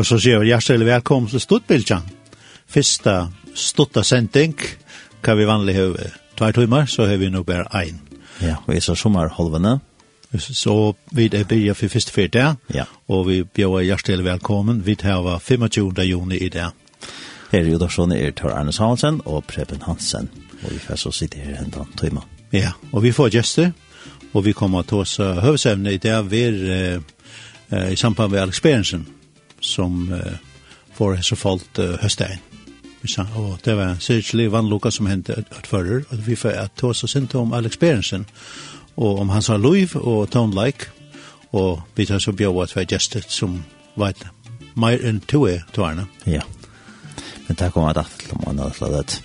Og så sier vi hjertelig velkommen til Stuttbildjan. Fyrsta stutta sending, hva vi vanlig har tvær timer, så har vi nå bare ein. Ja, og i så sommerholvene, Så vi er bygget for første fyrt der, ja. og vi bjør hjertelig velkommen. Vi tar 25. juni i det. Her i Udarsson er Tor Arne Samuelsen og Preben Hansen, og vi får så sitte her en dag. Ja, og vi får gjester, og vi kommer til oss høvesevne i det vi er eh, i samband med Alex Berensen, som uh, får så falt uh, høstein. Og det var særlig vannloka som hendte at fører, og vi får at ta oss og sinte om Alex Berensen, og og om hans liv og tone like og vi tar så bjør at vi er gestet som vet mer enn to er to tårne. Ja, men takk om at det er til å måned og slett.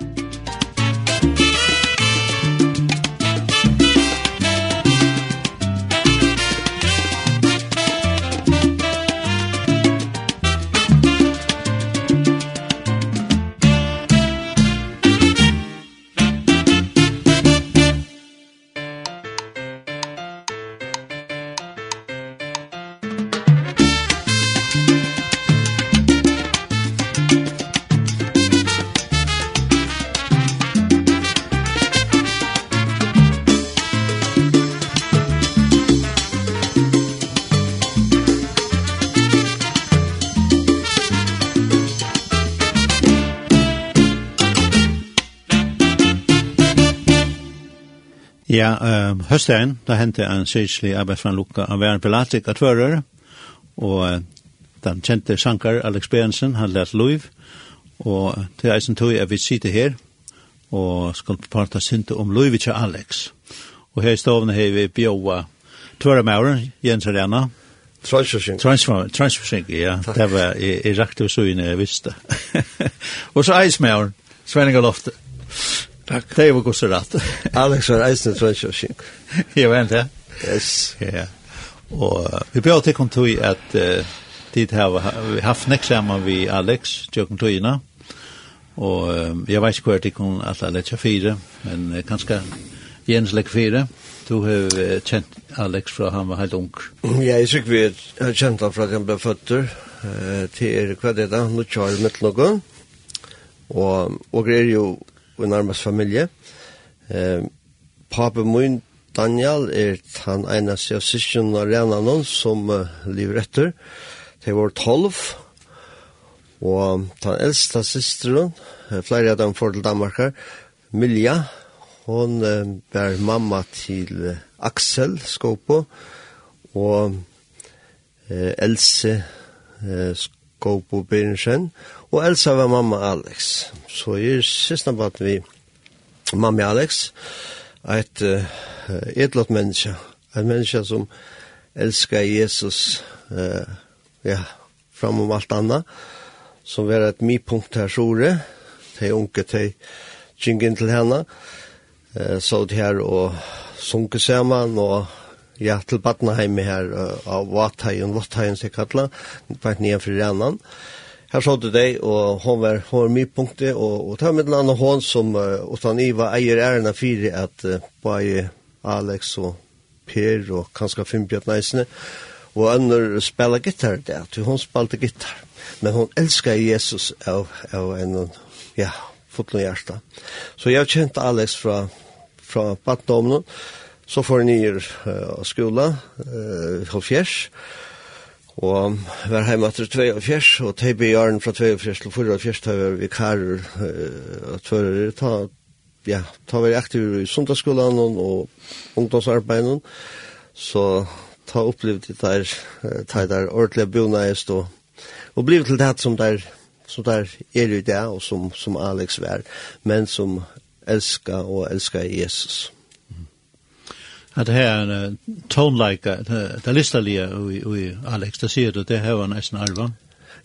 Takk. Ja, uh, høsten, da hentet en sikkelig arbeid fra en av en belatik av tvører, og uh, den kjente sankar Alex Berensen, han lærte Louis, og til eisen tog er vi sitte her, og skal prata sinte om Louis til Alex. Og her i stovene har vi bjåa tvøremauren, Jens Arena, Transfersing. Transfer, transfersing, ja. Det var i, i rakt og så inne jeg visste. og så eismauren, Svenninga Loftet. Takk. Det var god så rett. Alex var eisen tror jeg ikke. Jeg vet det. Yes. Ja. Og vi bør til kontor at uh, dit har vi haft neklammer vi Alex, tjøkken tøyina. Og uh, jeg vet ikke hva det kunne alle lette fire, men uh, kanskje Jens lekk fire. Du har uh, kjent Alex fra han var helt ung. Ja, jeg sykker vi har kjent han fra han ble føtter uh, til er hva det er da, nå kjører med noen. Og, og er jo og nærmest familie. Eh, pape min, Daniel, er han ene av sysken av Renanon som uh, lever etter. Det var tolv, og den eldste systeren, flere av dem får til Danmark her, Milja, hon uh, var mamma til Axel Skåpo, og uh, Else uh, Skåpo Birnsen, Og Elsa var mamma Alex. Så jeg er siste nabatt vi mamma Alex, et uh, etlott menneske, et menneske som elskar Jesus, uh, ja, fram om alt anna, som var et mipunkt her sore, de unge, de kjingen til henne, uh, så det her og sunke sammen, og ja, til Badnaheim her, uh, av Vatheien, Vatheien, som jeg kallar, på et nye fyrir annan, Her så du deg, og hon var, hon var mye punktet, og, og det var med en annen hånd som, uh, utan Iva eier ærena fire, at uh, bare Alex og Per, og kanskje Finnbjørn Neisene, og andre spiller gitar der, til hun spalte gitar. Men hun elsker Jesus av, av en, ja, fotlen hjärsta. Så jeg kjente Alex fra, fra Batnomnen, så får jeg nye uh, skola, uh, halvfjers, og Og var hjemme etter tvei og fjers, og tei be åren fra 42 til 44, da var vi karer og tvører, ta, ja, ta var aktiv i sundagsskolan og ungdomsarbeiden, så ta opplevd det der, ta der ordentlig bonaist og, og bliv til det som der, som der er i det, og som, som Alex var, men som elskar og elskar Jesus at det her er en tonelike, det er listerlige i Alex, det sier du, det her var nesten arva.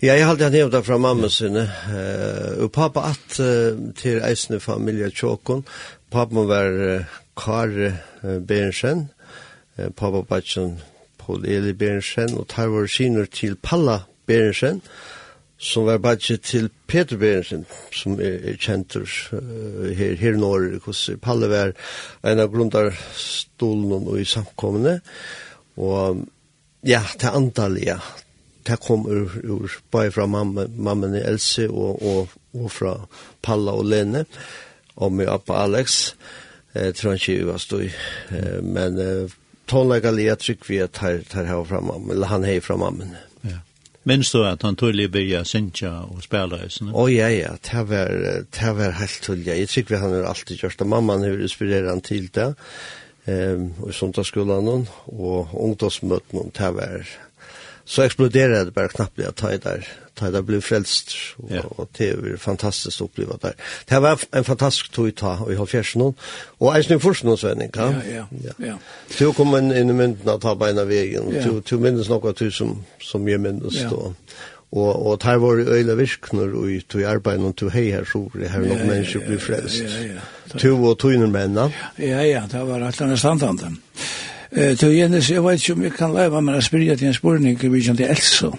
Ja, jeg halte han hevda fra mamma sinne, uh, og pappa at uh, til eisne familie tjåkon, pappa var uh, Kare uh, Berensen, uh, pappa batjen Paul Eli Berensen, og tar vår sinur til Palla Berensen, og som var bare til Peter Berensen, som er, er kjent uh, her, her i Norge, hos Palle var en av grundarstolen og i samkommende, og ja, til antallet, ja, det kom ur, ur bare fra mamma, mammen i Else og, og, og fra Palla og Lene, og med Appa Alex, eh, tror han ikke var stod. eh, men eh, tonlegger lia trygg vi at her, her har fra mammen, eller han har fra mammen. Mm. Minns du at han tullig byrja synsja og spela i sinne? Å oh, ja, ja, det var, det var helt tullig. Jeg tykker vi han har alltid gjort det. Mamman har inspirerat han til det, um, og i sundagsskolan, og ungdomsmøtten, det var, så exploderade det bara knappt att ta där ta där blev frälst och, ja. och det var fantastiskt upplevt där. Det var en fantastisk tur ta och i har fjärsen och är snur först någon svenning kan. Ja ja. Ja. Du kom in i mynden att ta på ena vägen yeah. till till minst något tusen som jag minns ja. då. Och och det var det öliga visknor och ut i arbeid, och till hej her, så det här några människor blir frelst. Ja ja. Två och två män. Ja ja, det var rätt intressant antagligen. Eh, til Jens, jeg vet ikke om jeg kan leva, med jeg spyrja til en spurning, vi kjent til Elsa.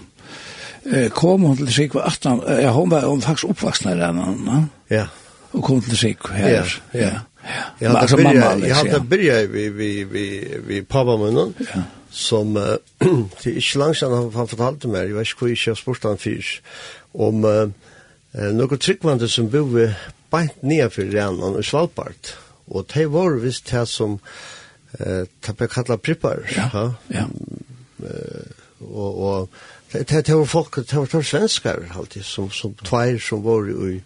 Eh, kom hun til Sikva 18, ja, hun var hun faktisk oppvaksna i denne, ja. og kom til Sikva her. Ja, ja. ja. Altså, mamma, liksom, jeg hadde byrja vi, vi, vi, vi pappamunnen, ja. som uh, til ikke langt siden han fortalte meg, jeg vet ikke hvor jeg ikke har spurt han fyrs, om uh, noen tryggvande som bor beint nedenfor Rennan og Svalbard, og det var visst det som eh ta på kalla prippar ja ja. Och och det det var folk det var för svenskar alltid som som tvär som var i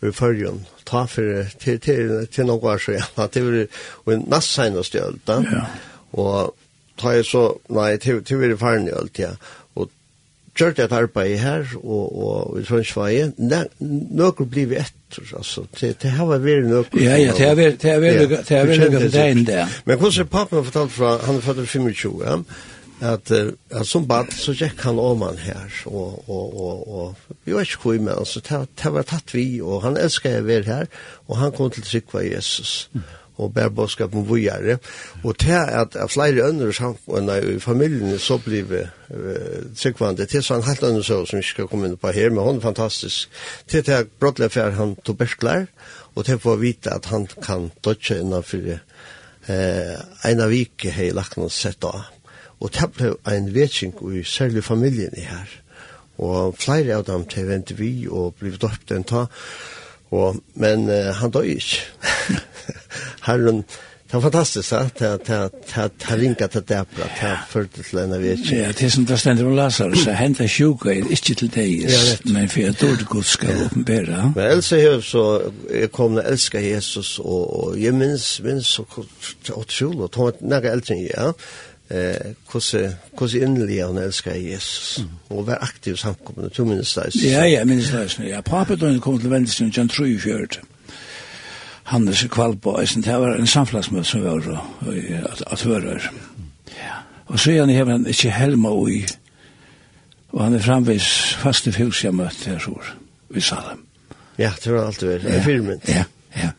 i förrjun ta för till till till några så ja det var en nassain och stöld ja. Och ta så nej till till det förrjun alltid ja gjort et arbeid her og, og i Trøndsveien, nøkker blir vi etter, altså, det, det har vært nøkker. Ja, ja, det har vært nøkker det enn det. Men hvordan er papen fortalt fra, han er født 25, ja, at, at som bad så gikk han om han her, og, og, og, og vi var ikke hvor med, altså, det, det var tatt vi, og han elsker jeg vel her, og han kom til å Jesus. Mm og bär boskap om vujare. Og til at, at flere flera samfunn i familien så blev uh, tryggvande. til är så en helt annan så som vi skal komme inn på her, men hun er fantastisk. Til til at här brottliga han tog bärsklar och det å vite at han kan dodge uh, en av vike här i Lacknans sett av. Og til ble en vetsing i særlig familien i her. Og flere av dem til vente vi og blir døpt en ta. Og, men uh, han døg ikke. Herren, det var fantastisk, ja. Det har ringet til dæpra, det har ført til en av ikke. Ja, det som det stender om Lazarus, så hentet sjuka er ikke til deg, men for jeg dår det godt skal åpenbære. Men Elsa her, så jeg kom og elsket Jesus, og, og jeg minns, minns så utrolig, og, var nære eldre enn ja eh kusse kusse innerlig han elsker Jesus mm. og var aktiv samkomna to ministers. Ja ja, ministers. Ja, pappa då kom til Venstre Jan True fjørt. Han er kvalbo, eisen, det var en samflagsmøte som var at, at høre. Ja. Og så er han i hevn ikke helma ui, og han er framvis faste fjus jeg møtte her sår, vi sa dem. Ja, det var alt det var, det er filmen. Ja, ja.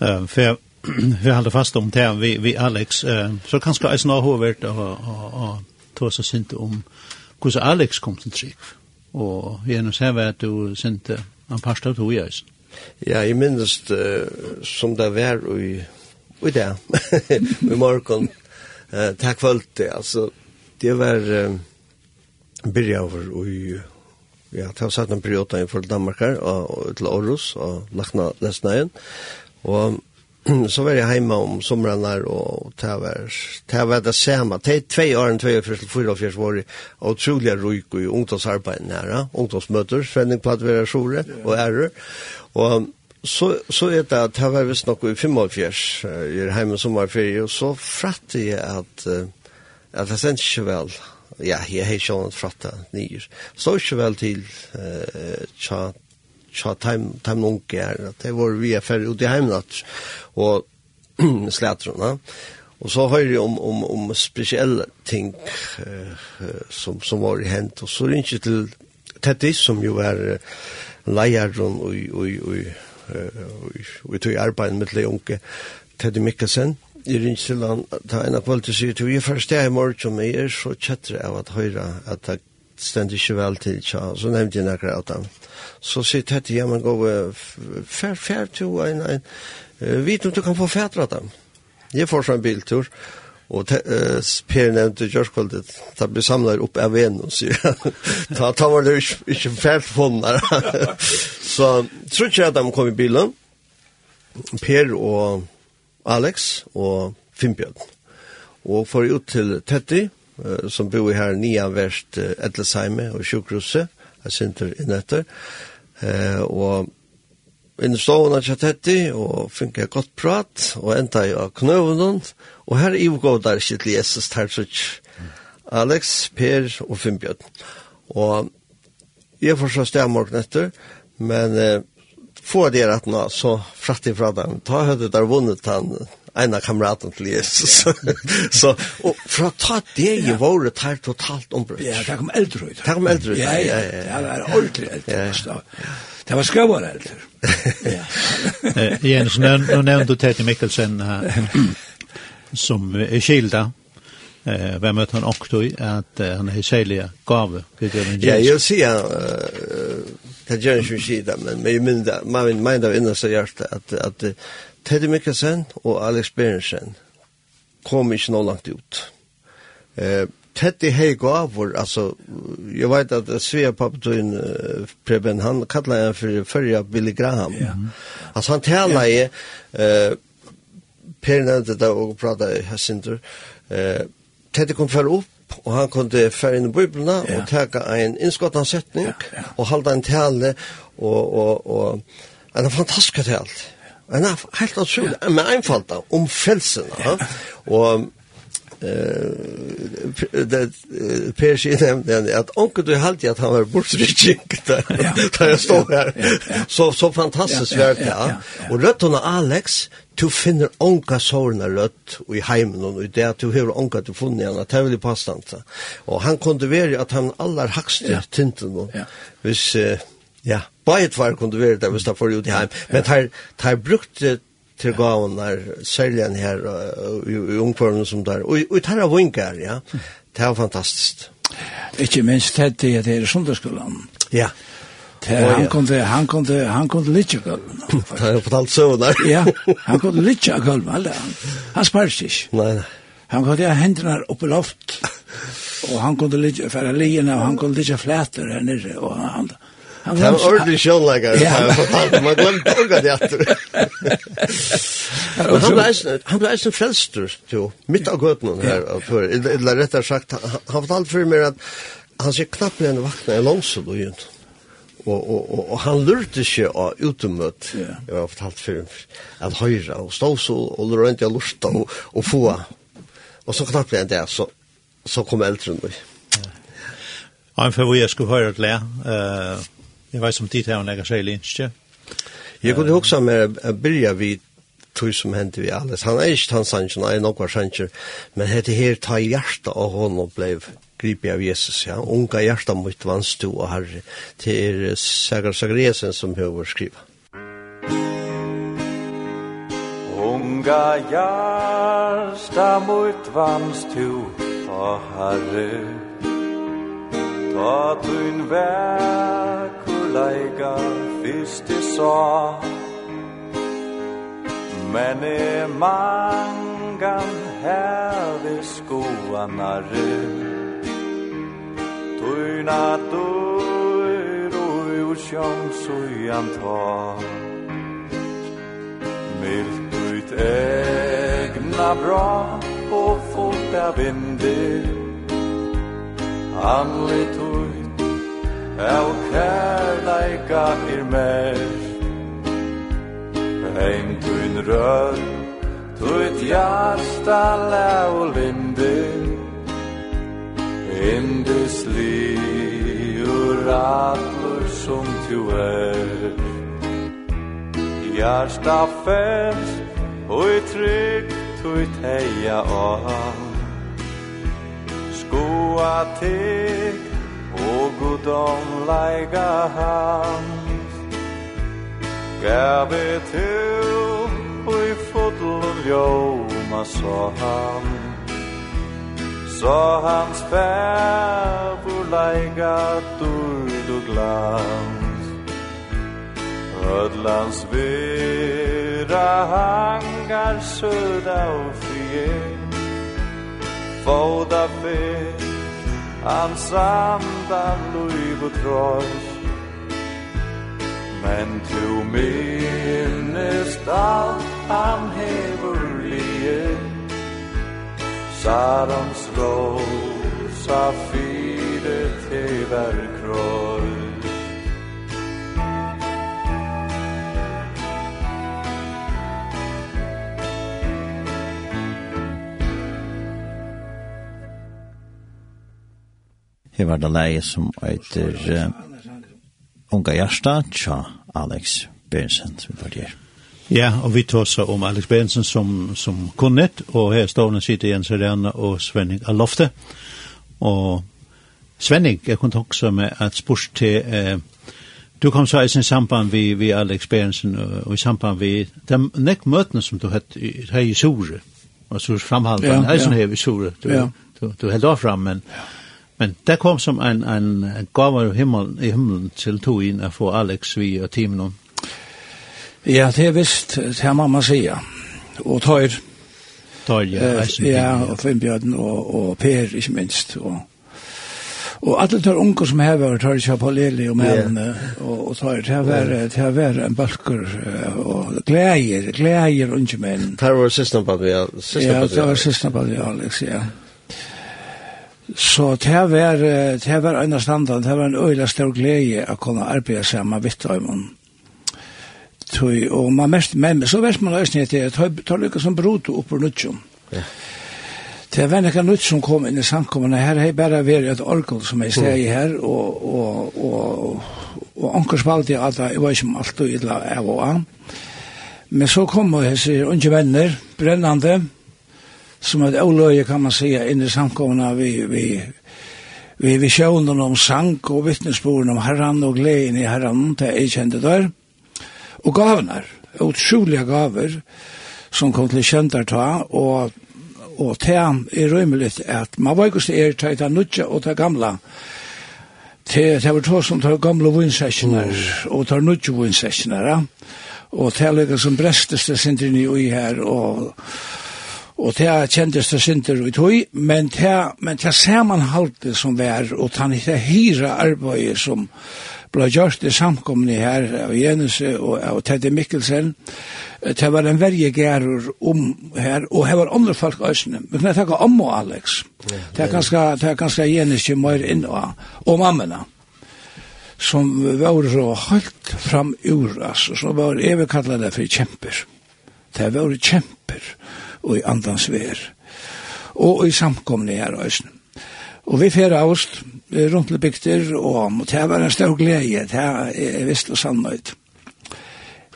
Um, for jeg vi håller fast om det vi, vi Alex, Uh, så kanske jag snarare har varit og ta sig sint om hvordan Alex kom til trygg. Og gjennom seg var att du sint en par pastor tog jag. Ja, jeg minnes uh, som det var i, i det, i morgen. uh, takk for alt det. altså. det var uh, byrja over i Ja, det har satt en periode innenfor Danmark her, og, og til Aarhus og Lakna Lesnaien. Og så var jag hemma om somrarna och det var, det samma te två år och två för fyra och fyra var otroliga i och her, ja? ungdomsmøter, svenning på at vi er sjore och är och så så är det att var visst nok i 45 är hemma sommarferie og så fratte jag att att jeg sendte ikke väl ja jag har ikke schon fratte nyr så ikke väl till uh, chat tja time time onke här at det var vi är för ute hemåt och slätrarna og så hör ju om om om speciella ting uh, som som var i hent. Og så ringt til Tettis som jo ju är lejaron och og och og vi tog arbeid med le onke Teddy Mikkelsen. I Rinsland ta en av kvalitet sier til vi er først er i morgen som jeg er så kjettere av at høyre at det stendig ikke vel til, tja, så nevnte jeg nekker av dem. Så sier Tette, ja, men gå, fær, fær, to, en, en, vit om du kan få fætre av dem. Jeg får sånn biltur, og te, uh, Per nevnte kjørskvaldet, da blir samlet opp av en, og sier ta, ta var det ikke, ikke fært der. så tror ikke at de kom i bilen, Per og Alex og Finnbjørn, og får ut til Tette, som bor her nian verst Edelsheime og sjukhuset, jeg synter inn etter, og inn i stående kjattetti, og fikk jeg godt prat, og enda jeg av knøvnen, og her i går der ikke til Jesus Tersuch, Alex, Per og Finnbjørn. Og jeg forstår stemorgen etter, men eh, få det at nå, så fratt ifra dem, ta høyde der vunnet han, en av kameraten til Jesus. så, og for å ta det i våre tar totalt ombrøtt. Ja, det kom eldre ut. Det kom eldre ut. Ja, ja, ja. Det var ordentlig eldre. Det var skøvare eldre. Jens, nå nevnte du Tete Mikkelsen som er skilda. Eh, vem møtte han också i at uh, han er særlig gave. Ja, jeg vil si at det gör ikke skida men men jag menar man menar innan så hjärta at att Teddy Mikkelsen og Alex Berensen kom ikke noe langt ut. Eh, Teddy hei gavur, altså, jeg vet at Svea Pappetøyen, uh, Preben, han kallar han for førja Billy Graham. Ja. Altså, han tala i, uh, Per nevnte det og prata i Hessindur, uh, Teddy kom fyrir opp, og han kunde fyrir inn i Bibelna ja. og teka ein innskottansetning ja, ja. og halda en tale og, og, og en fantastisk tale Men er helt utrolig, ja. med einfalt da, om frelsene. Ja. Og det Per sier nemlig at onkel du halte at han var bortsrykking da jeg stod her. Så, så fantastisk ja, ja, ja, ja. Og rødt hun Alex, du finner onka sårene rødt i heimen og i det at du har onka du funnet igjen, at det er veldig passant. Og han kunne være at han aller hakste ja. tinten. Hvis, uh, ja, Bare tvær kunne være det hvis det får ut i heim. Men det har brukt til gaven der, særlig enn her, i ungformen som der. Og det har vinker, ja. Det er fantastisk. Ikke minst det er det er sundagsskolen. Ja. Det, Han kunde han kunde han kunde litja gulv. Det har fortalt så där. Ja, han kunde litja gulv alla. Han sparkis. Nej. Han kunde ha händerna uppe i loft. Och han kunde litja för linjerna och han kunde litja flätor här nere och han Han var ordentlig sjåleggare. Ja. Man glemte unga det etter. Han ble eisen frelster, jo, midt av gøtene her. Eller rettere sagt, han fortalte for meg at han sier knapt enn vakna i Lånseløyen. Og, og, og, og og han lurte ikke av utemøtt, yeah. jeg har fortalt for ham, at høyre, og stå så, og rundt jeg lurte, og, og få. Og så knapt en det, så, så kom eldre nå. Ja, for hvor jeg skulle høre et le, uh, Jeg vet som tid her hun legger seg i ikke. Jeg kunne også med å byrja vid tog som hendte vi alles. Han er ikke hans sannsyn, han er nokvar sannsyn, men hette her ta hjertet av honom blei gripe av Jesus, ja. Unga hjertet mot vannstå og herre. til er Sagar Sagresen som høver skriva. Unga hjertet mot vannstå og herre. Ta tun verk leika fyrst i sa Men i mangan hervi skoanare Tuina døyr og ursjong sujan ta Milt ut egna bra og fullt av vindir Anlit ur Av kærleika er mer. Heim tuin rød Tuit hjärsta lau linde. Indus liur atlur som tu er. Hjärsta färs Oi trygg tuit heia an Skoa tigg og gudom leiga hans Gav et og i fotlen ljóma så han Så hans fæbur leiga durd og glans. Ödlands vera hangar söda og frie Fóda fyrr Han samt luiv og tross. Men tu minnest alt han hever lie Sarons rosa fire til kroj Her var det leie som eiter uh, Unga Gjersta, tja Alex Berensen, som var der. Ja, og vi tåsa om Alex Berensen som, som kunnet, og her stående sitter Jens Arena og Svenning Alofte. Og Svenning, jeg kunne også med at spørs til... Eh, Du kom så i sin samband vi, vi Alex Berensen og i samband vi de nek møtene som du hett her i Sore og så framhalden, ja, her som ja. her i Sore du, ja. du, du held av fram men ja Men det kom som en, en gav i himmelen, i himmelen til to inn å få Alex vi og teamen om. Ja, det er visst, det er mamma sier. Og tøyr. Tøyr, ja. Uh, ja, og Finnbjørn og, og Per, ikke minst. Og, og alle tøyr unger som har vært tøyr ikke på Lili og mennene. Yeah. Og, og tøyr, det har vært, det har vært en balker. Og gleder, gleder unge menn. Det var sistnabad, ja. Ja, det var sistnabad, ja, Alex, ja. Ja. Så det var, det var en av standard, det var en øyla stor glede å kunne arbeide sammen med Vitthøymon. Tøy, og man mest med meg, så vet man løsning etter, det tar lykke som brot opp på nødtjom. Ja. Det var nekka nytt som kom inn i samkommene her, hei bare vært et orkel som jeg steg i her, og, og, og, og anker spalte jeg alt, jeg var ikke om alt og idla av og av. Men så kom hese unge venner, brennande, som et olöje kan man säga inn i samkomna vi vi vi vi sjönen om sang og vittnesbörden om herran och gleden i herran. Det är kände där och gavnar otroliga gaver som kom till käntar ta och och det är rymligt att man var just er til det nutja och det gamla. Det det var to som tar gamla vinsessioner och tar nutja vinsessioner och det som brästes det sin i här och Og det kjentes det sinter i tog, men det, men det samanhalte som var, og det er hira arbeidet som ble gjort i samkomne her av Jenese og av Teddy Mikkelsen, det var en verje gærur om her, og her var andre folk også, Men jeg takke om og Alex. Det er ganske, det er ganske Jenese mer inn og, og mammena som var så høyt fram ur, altså, som var evig kallet for kjemper. Det var kjemper. kjemper og i andans vær, og i samkomne her øysen. Og vi fyrir avst rundt til bygder, og det var en stor glede, det er visst og sannmøyt.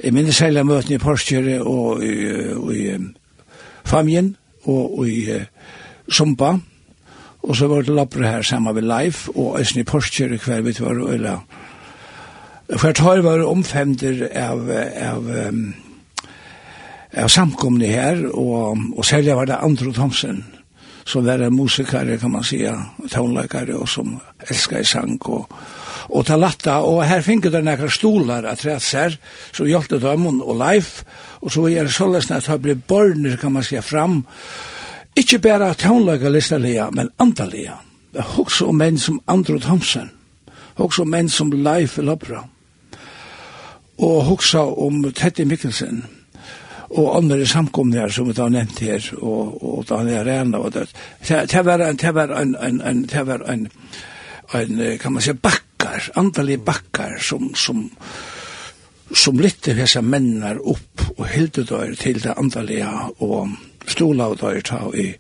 Jeg minnes særlig møtene i Porskjøret og i, og i Famjen og i Sumpa, og så var det lappere her sammen med Leif, og Øysen i Porskjøret hver vi var øyla. Hvert tar var omfemter av, av um, av samkomne her, og, og særlig var det Andrew Thompson, som var en musikare, kan man säga, tonläkare, og som elskar sang og, og talatta, og her finner det nekra stolar at rett her, så hjelte dømmen og life, og så er det således at det ble borner, kan man säga, fram, ikke bare tonläkarlistalega, men andalega. Det er også menn som Andrew Thompson, også menn som Leif Lopra, og også om Teddy Mikkelsen, og andre samkomne som vi har nevnt her, og, og da han er rena, og det, det var en, det var en, en, en, det var en, en, kan man si, bakkar, andalige bakkar, som, som, som lytte hese mennar opp og hilde døyr til det andalige, og stola og døyr ta i,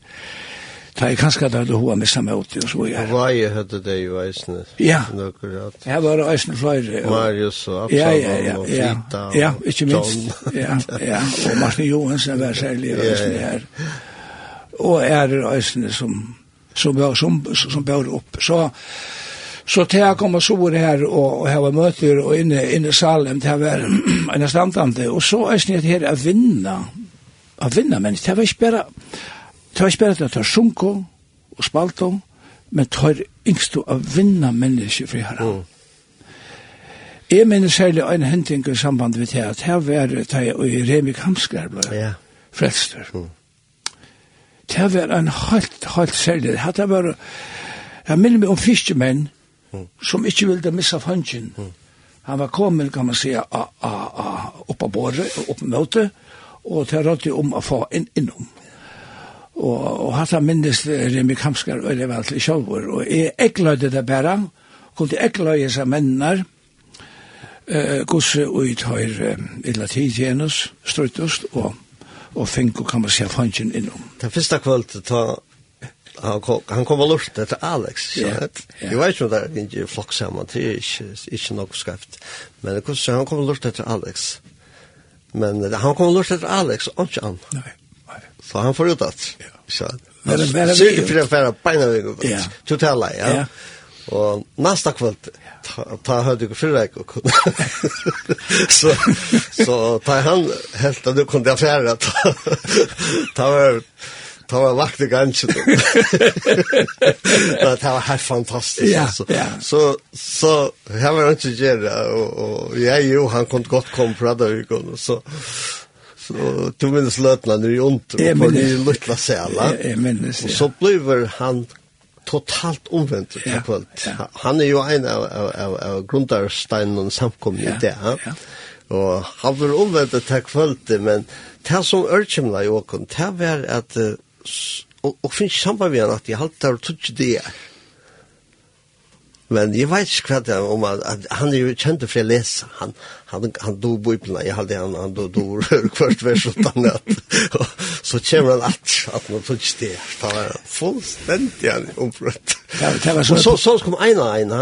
Det er kanskje det du har mistet meg ut, og så er jeg. Hva er det det jo eisene? Ja. Akkurat. Jeg var eisene flere. Marius og Absalom ja, ja, ja, og Fita ja, ja, ikke minst. John. ja, ja. Og Martin Johansen var særlig Ja, røysene ja. her. Og er eisene som, som, som, som bør opp. Så, så til jeg kom og så var her og, og her var møter og inne, inne i salen, jeg var en standante. Og så er eisene her å vinne. å vinna mennesker. Det var ikke bare Det var ikke bare at det var sunko og spalto, men det var yngst å vinna mennesker fri herre. Mm. Jeg mener særlig en henting i samband med det, at her var det i Remi Hamskar ble ja. frelster. Mm. Det var en helt, helt særlig. Det var, jeg minner meg om fiskemenn, mm. som ikke ville missa fangen. Mm. Han var kommet, kan man säga, a, a, a, opp av båret, opp av møte, og det rådde om å få inn innom. Og, og hatt han minnes Remi Kamskar og det var til sjolvor. Og jeg ekløyde det bare, kunne jeg ekløyde seg mennar, eh, gosse ut høyr eh, illa tid tjenus, struttust, og, og finko kan man se fannsyn innom. Den første kvöld, ta, han kom, han kom og lurt etter Alex, ja. ja. Jeg vet ikke om det er ikke flokk sammen, det er ikke, ikke nok skreft. Men gosse, han kom og lurte etter Alex. Men han kom og lurte etter Alex, og ikke han. Nei. Så han får ut att. Så. Cirka fyra färra beina vi. Ja. Totala, ja. ja. Og nästa kväll ta ta hade jag förra och kunde. så så ta han helt att du kunde affära ta ta var ta var vakt ganska då. det var helt fantastiskt ja, alltså. Ja. Så så här var det inte gärna och, och jag ju han kunde gott komma på det så Så du minnes løtene när i ondt, och på det lilla Jeg minnes, minns. Och så blir han totalt omvänt ja, på ja. Han er jo en av, av, av, av grundarsteinen samkomna ja, i det. Ja. Og han blir omvendt til kvällte, men det som ørkjemla i åkken, det var att og, og finnes samband med han att jag alltid har tutsch det. Men jeg vet ikke hva det er om at, at han er jo kjent for å lese. Han, han, han do bøyplene, jeg hadde han, han do do hvert vers utan at. Så kommer han alt, at man tog ikke det. Da var han fullstendig han omfrøtt. Ja, det var sånn. Så, så kom en av en,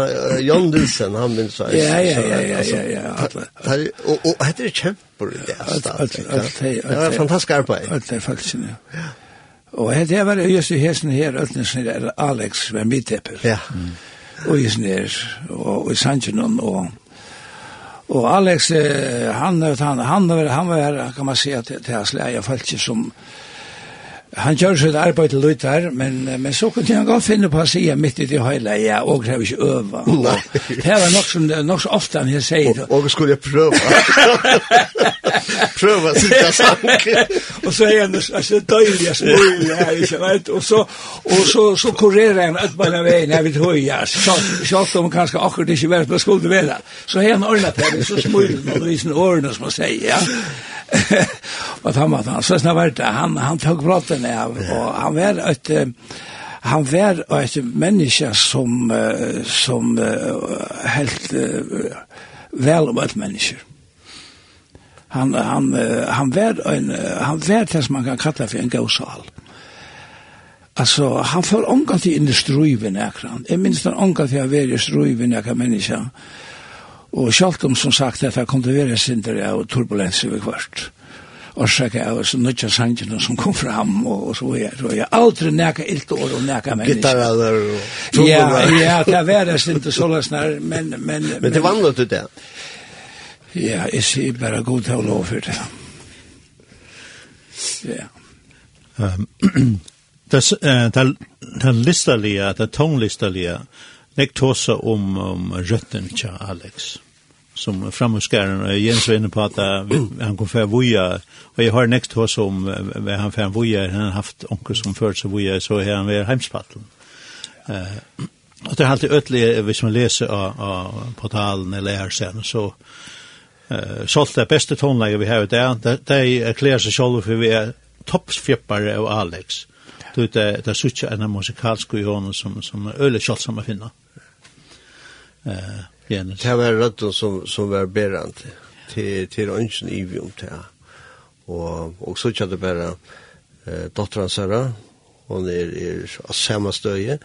Jan Nilsen, han minns jeg. Ja, ja, ja, ja, ja, ja. Her, og, og hette det kjemper i det. Alt, alt, alt. Det var fantastisk arbeid. Alt er faktisk, ja. Og det jeg var just i hesten her, Ølnesen, Alex, med mitt Ja. Mm og i snir, og i Sanchinon, og Og Alex han han han var han var kan man säga til til att släja folk som Han gjør sitt arbeid til Lutar, men, men så kunne han godt finne på å si midt i det høyla, ja, og krever ikke øve. Det var nok, som, nok så ofte han sier. Og, og skulle jeg prøve. prøve å sitte sang. og så er han så døylig, så mulig, ja, ikke vet. Og så, og så, så kurerer han ut på den veien, jeg vil så selv om kanskje akkurat ikke vet hva skulle være. Så er han ordnet det, så smulig, og viser årene som man sier, ja. og han var han, så snart det han, han tok brått resten av, og han var et, han var et menneske som, som helt vel om et menneske. Han, han, han var en, han var det som man kan kalla for en gåsal. Altså, han får omgått i struven ekran. Jeg minns den omgått i å være i struven akkurat menneske. Og selv om, som sagt, dette kom til å være sindere av turbulens i hvert årsaker av oss nødja sangene som kom fram, og, og så er jeg, jeg aldri ilt år og nækka mennesker. Gitarrader og trommerar. Ja, ja, det var det ikke så løsner, men... Men, men det vandret du det? Ja, jeg sier bare god til å lov for det. Ja. Um, det, det, det listerlige, det tonlisterlige, Nek tåser om, om røtten tja, Alex. Ja som framhuskaren Jens var inne på att han kom för voja och jag har näst hos som han för voja han har haft onkel som förts så voja så här han var hemspatteln. Eh och det har alltid ödligt hvis man läser av portalen eller här sen så eh sålt det bästa tonläge vi har där de erklärar sig själv för vi är toppsfjeppare av Alex. Du Det det är så en musikalsk som som öle skall som att finna. Eh Janus. Det var rødt som, som var berant til, til ønsken i vi om det. Og, og så kjente det bare eh, dotteren Sara, hun er, er av samme støye,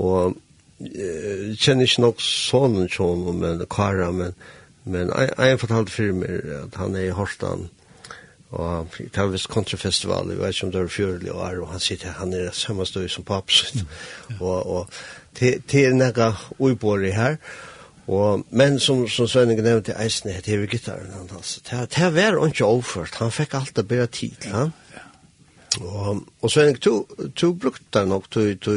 og eh, kjenner ikke nok sånn sånn, men Kara, men, men jeg, jeg fortalt for meg at han er i Horstan, og det var vist kontrafestival, jeg vet ikke om det er fjørelig år, og han sitter, han er samme støye som paps, og, og til, til er noe her, og Og, men som, som Svenning nevnte, eisen het hever gittaren han, altså. Det, det var ikke overført, han fikk alt det bedre tid ja. han. Og, og Svenning, du, du brukte det nok, du, du,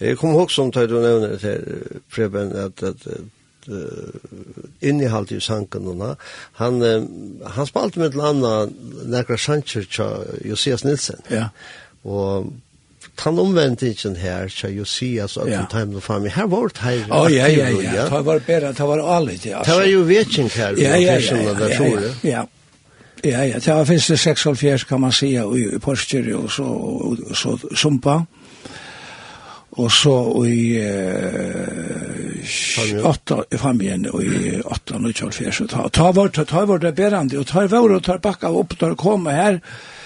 jeg kom ihåg som du nevner til Preben, at, at uh, innehalt i sanken og han, uh, han spalte med et eller annet nekra sancher til Josias Nilsen. Ja. Og han omvendte ikke her, så Josias og ja. Time of Family. Her var det her. Å, ja, ja, ja. Det var bedre, det var allit, ja. Det var jo vetjen her, ja, ja, ja, ja, ja, Ja, ja, ja, ja, det var finnes det 76, kan man säga, i Porsche og så, og, så Sumpa. Og så i eh, 8, fram igjen, og i 8, og 24, så ta, ta vart, ta var det berande, og ta vart, og ta bakka opp, ta komme her, og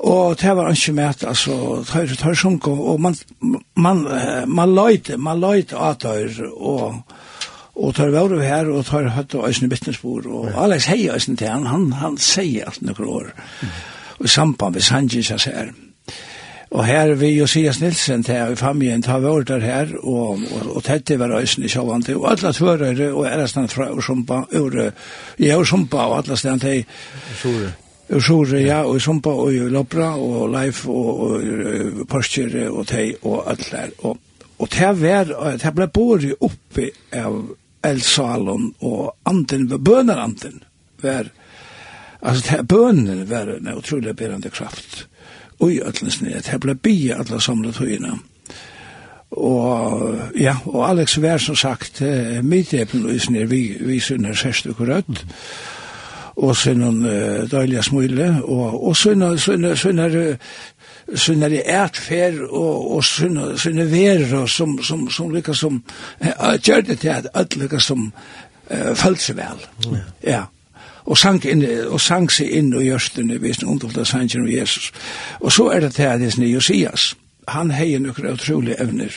Og det var ikke med, altså, tøyre, tøyre sunk, og man, man, man løyte, man løyte av tøyre, og, og tøyre var vi her, og tøyre høyte og øsne vittnesbord, og ja. Alex hei øsne til han, han, han sier alt noen år, mm. og samband med Sanjins jeg ser. Og her vi Josias Nilsen til i familien, tar vi der her, og, og, og tette var øsne i sjåvan til, og alle tørere, og ærestan fra Ørsumpa, i Ørsumpa, og alle stedan til, Sjore. Og så er ja, og Sumpa og Lopra og Leif og Porsche og Tei og alt der. Og, og det, var, det ble båret oppi av Elsalon, og anden, bøner anden, var, altså det bøner var en utrolig berende kraft. Og i øtlens ned, det ble bia alle samlet høyene. Og ja, og Alex var som sagt, mitt epen og isner, vi, vi synner sørste korrødt. Mm og sin uh, døylige smule, og, og sin, sin, sin, sin er ærtfer og, og sin, sin er og som, som, som lykkes som, uh, gjør det til at alt lykkes som uh, følte seg vel. Ja. ja og sang, inn og sang seg inn og gjørstene hvis den underfla sangen om Jesus. Og så er det til at det er Josias. Han heier noen utrolige evner.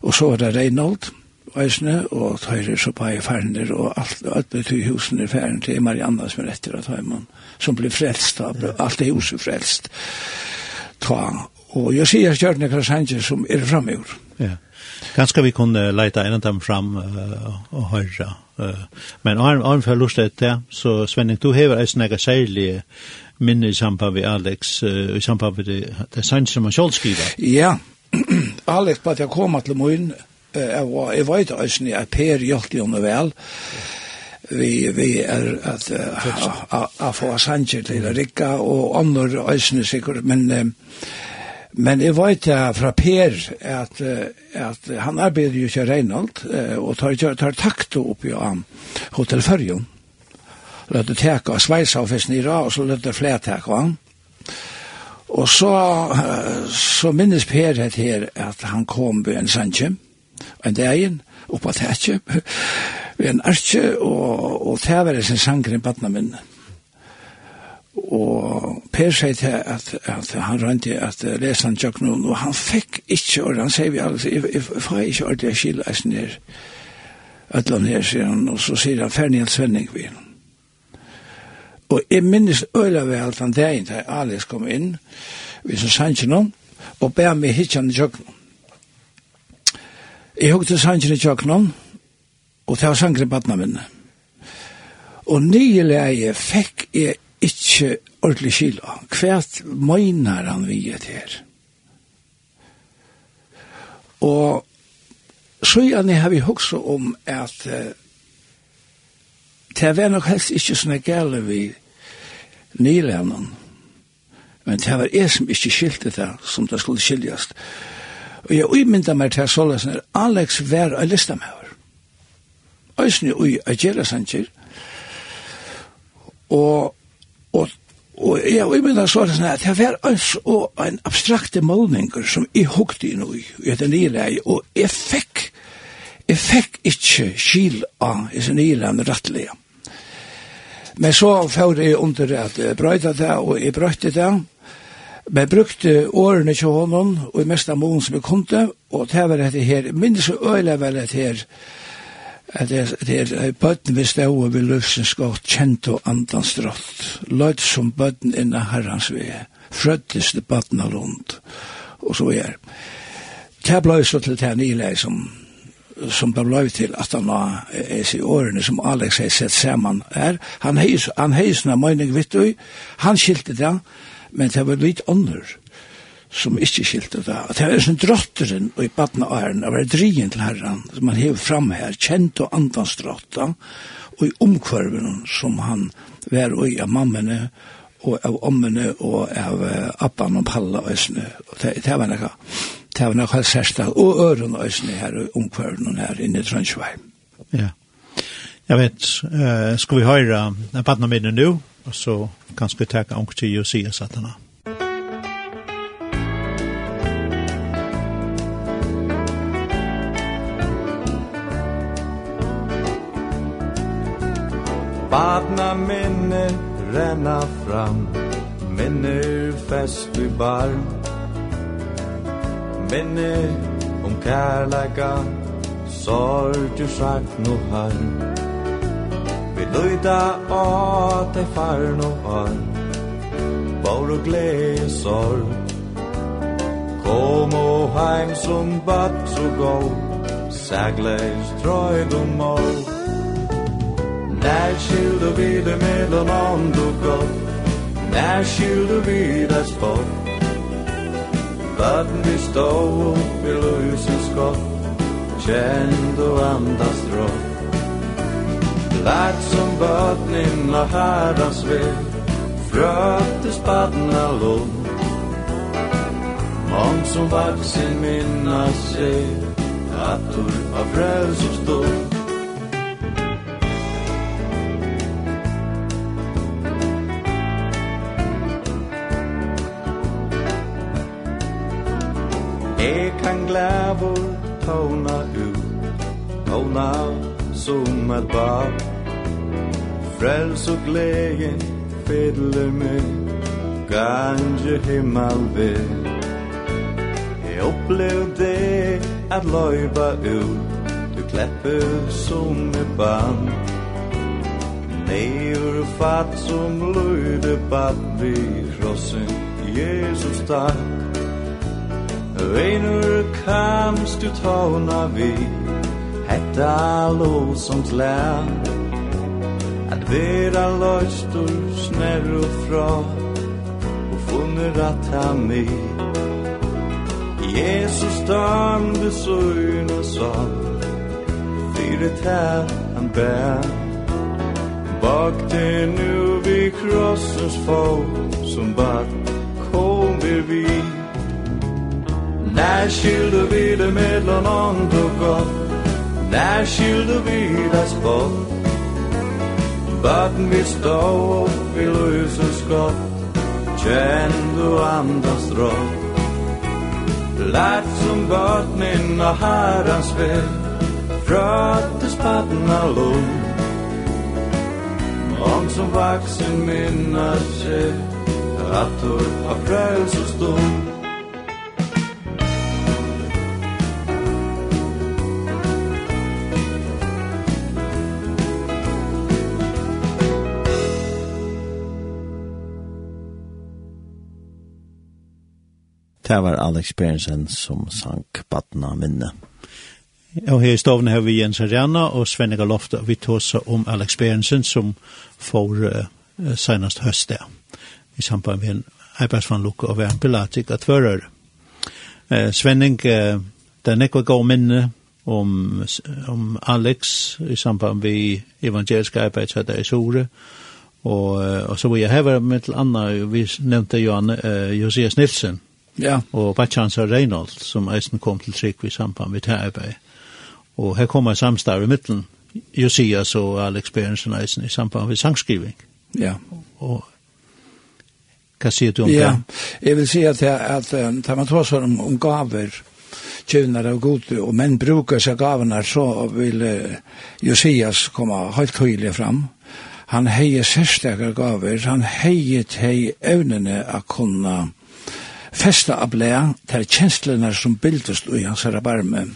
Og så er det Reinhold, Øysene, og tøyre så på i ferner, og alt, alt betyr husen i ferner til Marianna som er etter at Høyman, som blir frelst, da ja. alt er huset frelst. Ta. Og jeg sier at Kjørne Krasanger som er framgjord. Ja. Ganske vi kunne leita en av dem fram uh, og høre. Uh, men arm, arm for lust etter, så Svenning, du hever eisen ega særlig minne i samband med Alex, uh, i samband med det, det sanns som han selv skriver. Ja, Alex, bare jeg kom til morgen, og jeg vet også at Per hjelpte jo noe vel. Vi vi er at a få sanger til å Rikka og andre øysene sikkert men uh, men jeg vet ja fra Per at at han arbeider jo ikke Reinhold og tar tar takt opp i um, Hotel Førjon lette teka og sveisa og fisk nira, og så lette flerteka han. Og så så minnes Per het her at han kom ved en sanger en dagen oppa tætje ved en arke og, og tævere sin sanger i badna minne og Per sier til at, at han rønte at lesa han tjokk noen og han fikk ikke og han sier vi alle jeg får ikke ordentlig skil eisen her Øtland her sier han og så sier han ferdig en svenning vi og jeg minnes øyla ved alt han dagen da Alice kom inn vi som så noen, og ber meg hitjan tjokk noen Jeg hukte sanger i tjøknån, og det var sanger i badna minne. Og nye leie fikk jeg ikke ordentlig kilo. Hvert møgnar han vi et her. Og så gjerne har vi hukse om at uh, det var nok helst ikke sånne gale vi nylenen. Men det var jeg som ikke skilte det som det skulle skiljast. Og jeg uimynda meg til såleis når Alex var a lista med. Øysni ui a gjerra sanger. Og, og, og jeg uimynda såleis når det var øys og en abstrakte målninger som jeg hukte inn ui i etter nye leie. og jeg fikk jeg fikk ikke skil av i nye leie rattelig. Men så fyrir jeg under at jeg brøyta det, og jeg brøyta det, Men jeg brukte årene til honom, og i mest av mån som jeg kom til, og det var dette her, minnes så øyelig vel dette her, at det er bøtten vi stod og vi løsens godt kjent og andans drott. Løyt som bøtten innan herrans vi, frøttes det bøtten av lund, og så er. Det ble så til det nye som som det ble til at han var i sin årene som Alex har sett sammen her. Han heis, han heis, han heis, han heis, han heis, han heis, han heis, men det var litt ånder som ikke skilte det. Og det var sånn drotteren og i baden av æren, det var drien til herren som han hever fram her, kjent og andans drotta, og i omkvarven som han var og av mammene, og av ommene, og av appan og palla og æsne. Det, det var noe, det var noe særsta, og øren og æsne her, og omkvarven her inne i Trøndsvei. Ja. Jeg vet, uh, skal vi høre baden av minne nå? og så kanskje takk om tid og sier satana. Badna minne renna fram Minne fest i bar Minne om kærleika Sorg du sagt no harm Vi løyda at ei farn og an Bár og glede sorg. Kom og heim som bad så gå Sægleis trøyd og mål Nær skyldu vi det mellom ånd og godt Nær skyldu vi det spott Baden vi stå opp i løysen skott. Kjend og andas rått Lært som bötnin av herrans Frøtte spaden av lån Mång som vaksin minna sig Attor av frälsers dom Ekan glævor tona ut Tåna ut som et bad Frels og glädje fedler med himmel ved. Jeg opplev det at løyba ut Du klepper som et barn Neur fatt som løyde bad vi krossen Jesus takk Einur kamst du tauna vid? detta som län At vera løystur snær og fra Og funner at ha med. Jesus dan du søyn og sann Fyre tær han bær Bak det nu vi krossens fot Som bad kommer vi. Nær skylder vi det mellom ånd og godt Nær När skyldovidas bort Baden vi stå och vi lyser skott. Känd och andas rått Lärt som og av vil Frøttes Fröttes paddna lång Om som vaksen minnar sig Attor av frälsosdom Det var Alex Berensen som sank badna minne. Og her i stovene har vi Jens Arjana og Svenniga Lofta. Vi tåser om Alex Berensen som får uh, senast høst der. I samband med en arbeidsvannlukke og være en pilatik at fører. Uh, Svenning, uh, det er nekva gav minne om, om Alex i samband med evangeliske arbeidshatter i Sore. Og, uh, og så vil jeg heve med til Anna, vi nevnte Johan, uh, Josias Nilsen, Ja. Og Batjansa Reinhold, som eisen kom til trygg i samband med arbeid. Og her kommer samstarve i midten, Josias og Alex Berensen eisen i samband med sangskriving. Ja. Og hva sier du om ja. det? Jeg vil si at, at, at man tar sånn om, om gaver, tjuvnar av god, og menn brukar seg gavene, så vil Josias komme helt tydelig fram. Han heier sérstakar gaver, han heier til evnene å kunne festa av blea til kjenslene som bildes i hans herre barme.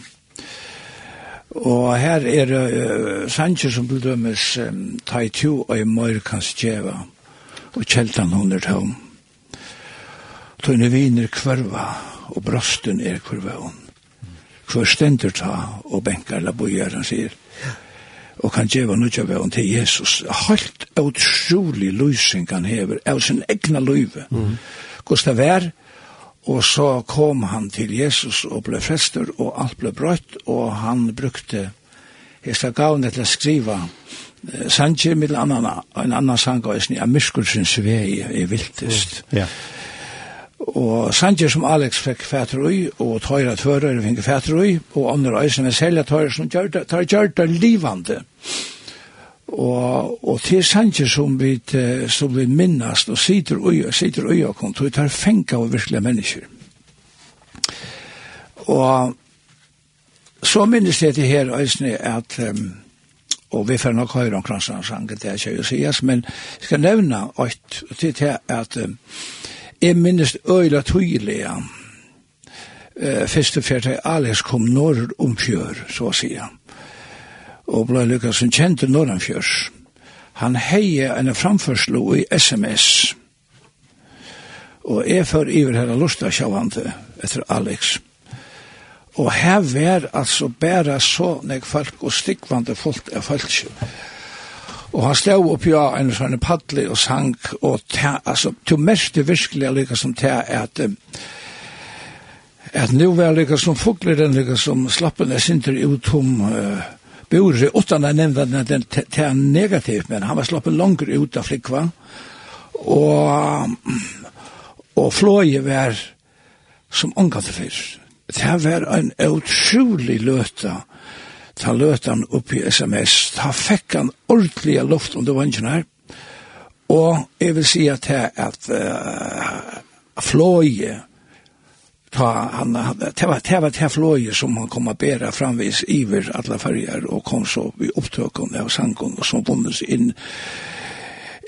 Og her er uh, sanger som til dømes um, ta i tjo og i møyr djeva og kjeltan hun er tøvn. Tøyne viner kvarva og brosten er kvarva hun. Kvar stender ta og benkar la bojar han sier. Og kan djeva nudja vevn til Jesus. Halt utrolig løsning han hever av sin egna løyve. Mm. Gustav er, Og så kom han til Jesus og ble frester, og alt ble brøtt, og han brukte hesta gavne til å skriva eh, sanger med en annan, en annan sang og en myrskursens vei i viltest. Mm. Ja. Og sanje som Alex fikk fætter ui, og tøyra tøyra fikk fætter ui, og andre øyne som er selja tøyra som gjør det, tøyra gjør det livande. Og, og til sanger som vi, som vi minnast og sitter og sitter og kom, tog tar fengt av virkelige mennesker. Og så minnes jeg til her øyne at, um, og vi får nok høyre om kransansangen, det er ikke å sies, men jeg skal nevne øyt til at um, jeg minnes øyla tydelig uh, første fjerde Alex kom norr om fjør, så å sier og blei lykka som kjente Norranfjørs. Han heie en framførslo i SMS. Og jeg før iver her lusta sjavante etter Alex. Og her var altså bæra så nek folk og stikvande folk er folk. Og han stod oppi av en sånn padli og sang og ta, altså, til mest det virkelig lykka som ta er at at nu var lykka som fugler den lykka som slappen er sinter utom uh, Bore, utan jeg nevnte at den er negativ, men han var sloppet langer ut av flikva, og, og flåje var som omgatt fyrst. Det var en utrolig løta, ta løtan upp i sms, ta fikk han ordentlige luft under vangen her, og jeg vil si at det at uh, flåje, ta han det var det var det flöje som han kom att bära framvis iver alla färger och kom så vi upptökande av sankon och som bundes in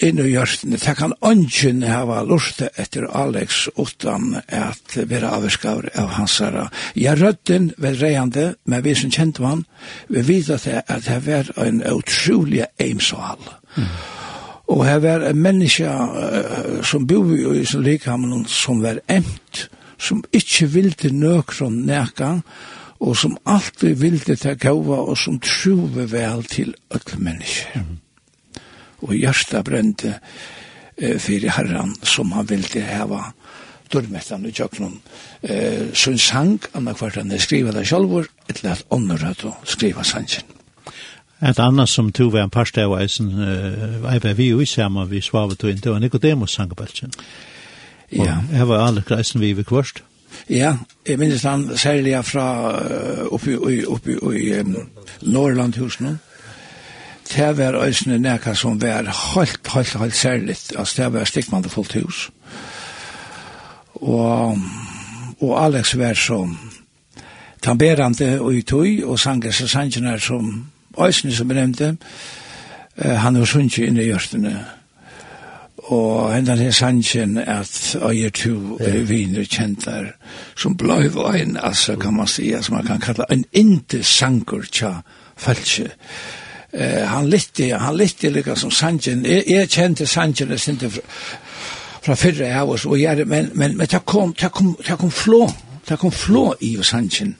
inn i hjørsten. Det kan ønsken hava lust etter Alex utan at vera avskar av hans herra. Ja, rødden var reiande, men vi som kjente han, vi vidar det at det var en utrolig eimsal. Mm. Og det var en menneske uh, som bor i sin likhamn som var emt, som ikkje vilde nøkron neka, og som alltid vilde ta gava, og som trove vel til alle mennesker. Og hjärsta brente eh, fyrir herran som han vilde heva dørmettan i tjøknun. Eh, Sån sang, anna kvart han skriva det sjálfur, etla at ånder at å skriva sangen. Et annet som tog var en parsteg av eisen, uh, vi jo i samme, vi svavet og det var Nicodemus sangbeltjen. Ja. Ja, jeg var alle kreisen vi ved kvørst. Ja, jeg minnes han særlig fra oppi i, i um, Norrlandhusen. Det var øsene nekka som var helt, helt, helt særlig. Altså, det var stikkmann fullt hus. Og, og Alex var som tamberande og i tøy, og sanger seg sanger som øsene som jeg nevnte. Han var sunnkje inne i hjørtene. Ja og hendan her sannsyn at øyer to yeah. viner kjentar som blei vein, altså kan man si, som man kan kalla en inte sankur tja falske. Eh, han lytti, han lytti lika som sannsyn, jeg, jeg kjente sannsyn, jeg sinte fra, fra fyrre av oss, og jeg, men, men, men ta kom, ta kom, ta kom flå, ta kom flå i sannsyn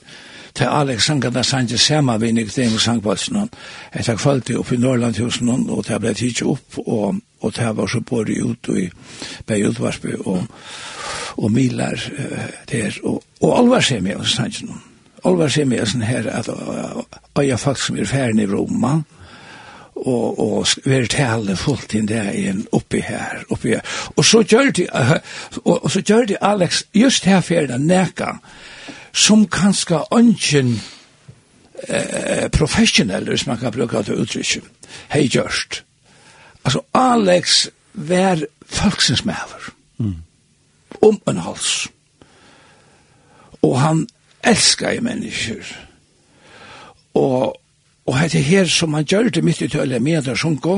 til Alex sangen der sangen sama vinnig dem sangbalsen. Ta kvalitet opp i Norrlandhusen, og ta ble tidsi opp, og og det var så både ut og i Bejutvarsby og, og Milar uh, der, og, og alvar ser meg hos sannsyn alvar ser meg sånn her at jeg faktisk er ferdig i Roma og, og ver tale fullt inn der en oppi her, oppi her. Og så gjør de, uh, og, og så gjør de Alex just her ferdig neka som kanskje ungen eh, professionell, hvis man kan bruke det uttrykket, hei gjørst altså Alex var folksens maver. Mm. Om en hals. Og han elskar i mennesker. Og Og hette her som han gjør det mitt i tøyla med der sjunko,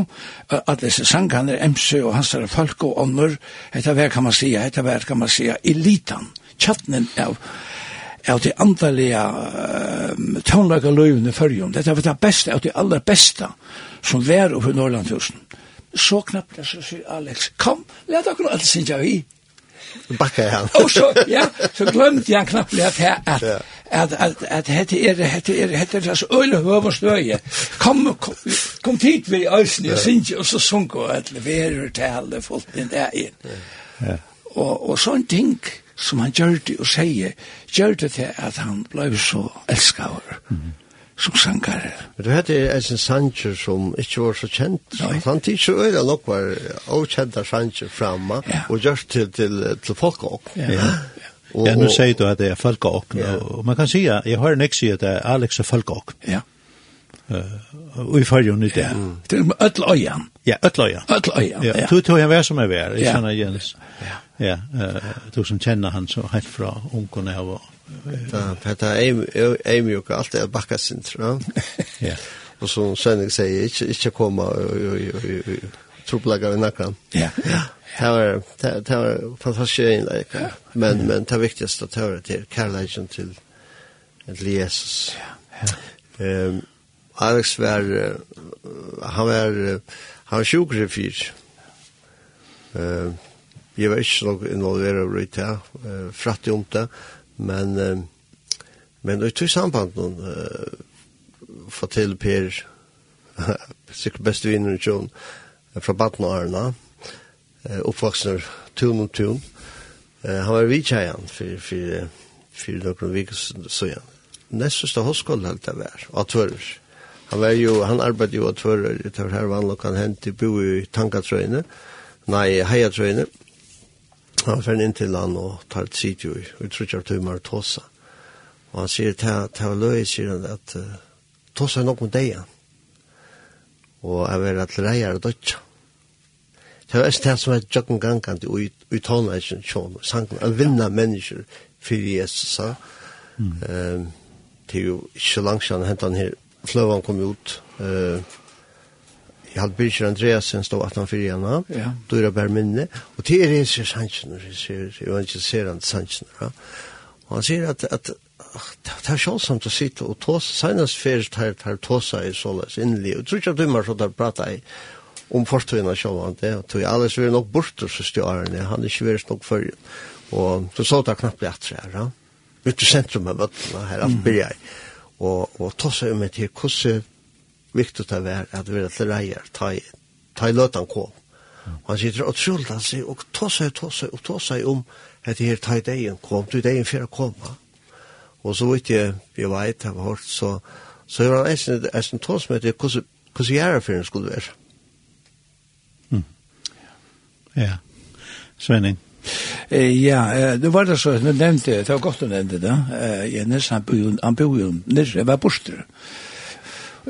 at disse sangene, emse og hans er folk og ånder, hette hver kan man sija, hette hver kan man sija, elitan, tjattnen av, av de andalega um, tånlaga løyvene fyrjum, dette var det beste, av de aller beste, som var oppe i Norrlandhusen. Mm så knappt det, så sier Alex, kom, let dere alle synge vi. Bakka han. Og så, ja, så glemte jeg knappt det, at at at at at hette er hette er hette er så øle høver støye. Kom kom, kom tid vi øysen og synge og så sunk og at leverer til alle folk den der inn. Ja. Og og sånn ting som han gjør det og sier, gjør det til at han ble så elsket. Mm -hmm som sangare. Du hette er en sanger som ikke var så kjent. Nei. Han tid så øyla nok var avkjenta sanger framme, ja. og gjørst til, til, til folk også. Ja, ja. ja. Og, ja, nu sier du at det er folk også, ja. og man kan si, jeg har en eksi at det er Alex er folk også. Ja. Uh, og i fargen i det. Det er med ødel øyen. Ja, øtl øyen. Øtl øyen, ja. Du tog han vær som er vær, jeg kjenner Jens. Ja. Ja, uh, du som kjenner han så helt fra ungene og Det er ei mjuka, alt er bakka ja. Ja. Og som Svenning sier, ikke, ikke koma og troplegga vi nakran. Ja. Det var, det var fantastisk innleik. Men, men det viktigaste at høyre til kærleikken til, til Jesus. Ja. Um, Alex var, han var, han var sjukre fyr. Uh, jeg var ikke så involveret i det, uh, fratt om det. Men men det tror samband någon få till Per sikkert best vinner i Tjon fra Batnarna eh uppvuxen tun och tun Eh han var vidtjajan för för för några veckor så ja. Nästa stad hoskoll helt det var attvörr han var ju han arbetade ju att attvörr det var här vanligt kan hänt i bo i tankatröjne nej hejatröjne han fann inn til han og tar et sitio i, og tror ikke at hun var tåsa. Og han sier til, til løy, sier han at uh, tåsa er nok med deg, og jeg vil at reier er dødja. Det var det som er jokken gangkant i uttalenheten sjån, sangen, å vinne mennesker for Jesus, sa. Mm. Um, det er jo ikke langt siden hentan her, fløven kom ut, uh, Jeg hadde Birger Andreasen stå 18-4 igjen, ja. då er bare minne. Og til er jeg ser sannsyn, jeg ser evangeliserende sannsyn. Ja. Og han sier at, at det er sjålsomt å sitte og tåse, senest fyrir tar her tåse i såles innelig, og tror ikke at du må så der prate i om fortøyna sjålsamt det, og tog alle som er nok borte så stjørene, han er ikke vært nok før, og så så det knappt litt her, ja. Ut i sentrum av bøttene her, alt blir jeg. Og, og tåse om et her, hvordan viktig det att at vi vara til reier, ta i, ta i løtan kom. Og Han sitter og skulda han sig og ta seg, ta seg, og ta seg om at det här ta degen kom du degen för att komma. Och så vet jeg, vi vet har hørt, så så är det nästan nästan tos med det kus kus jära för skulle være? Mm. Ja. Svenning. Eh, ja, det var det så jag nämnde, det var gott att nämnde det. Eh, Jens han bor han bor ju nere var borster. Mm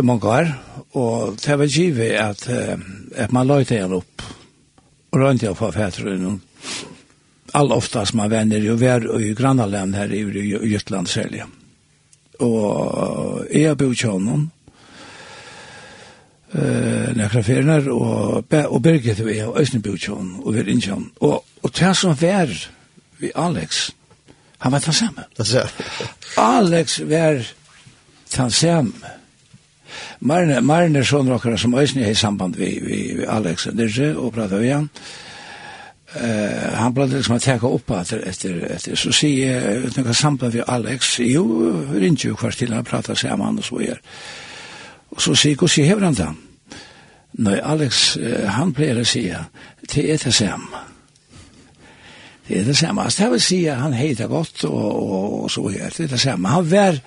mange år, og det var givet at, at man løyte igjen opp, og rønte jeg på fætrunnen. All oftast man vänner ju vær i grannaland här i Götland sälja. Och jag bor ikke honom, eh nekra ferner og og Birgit och jeg og Øystein Bjørn og vi er innkjøn. Og og tær som vær vi Alex. Han var ta. Alex vær ta Marne, Marne er sånn sum som øyne samband við við vi Alex og Dirge og prata við igjen. Eh han ble liksom at taka upp at etter, etter, så sé eg uten samband við Alex, jo, rinju kvar kvart til at prata saman og så er. Og så sier, hvordan hever han da? Nei, Alex, han pleier å si, det er det samme. Det er det samme. Altså, det vil si, han heter godt, og, og, og så er det, er det samme. Han var,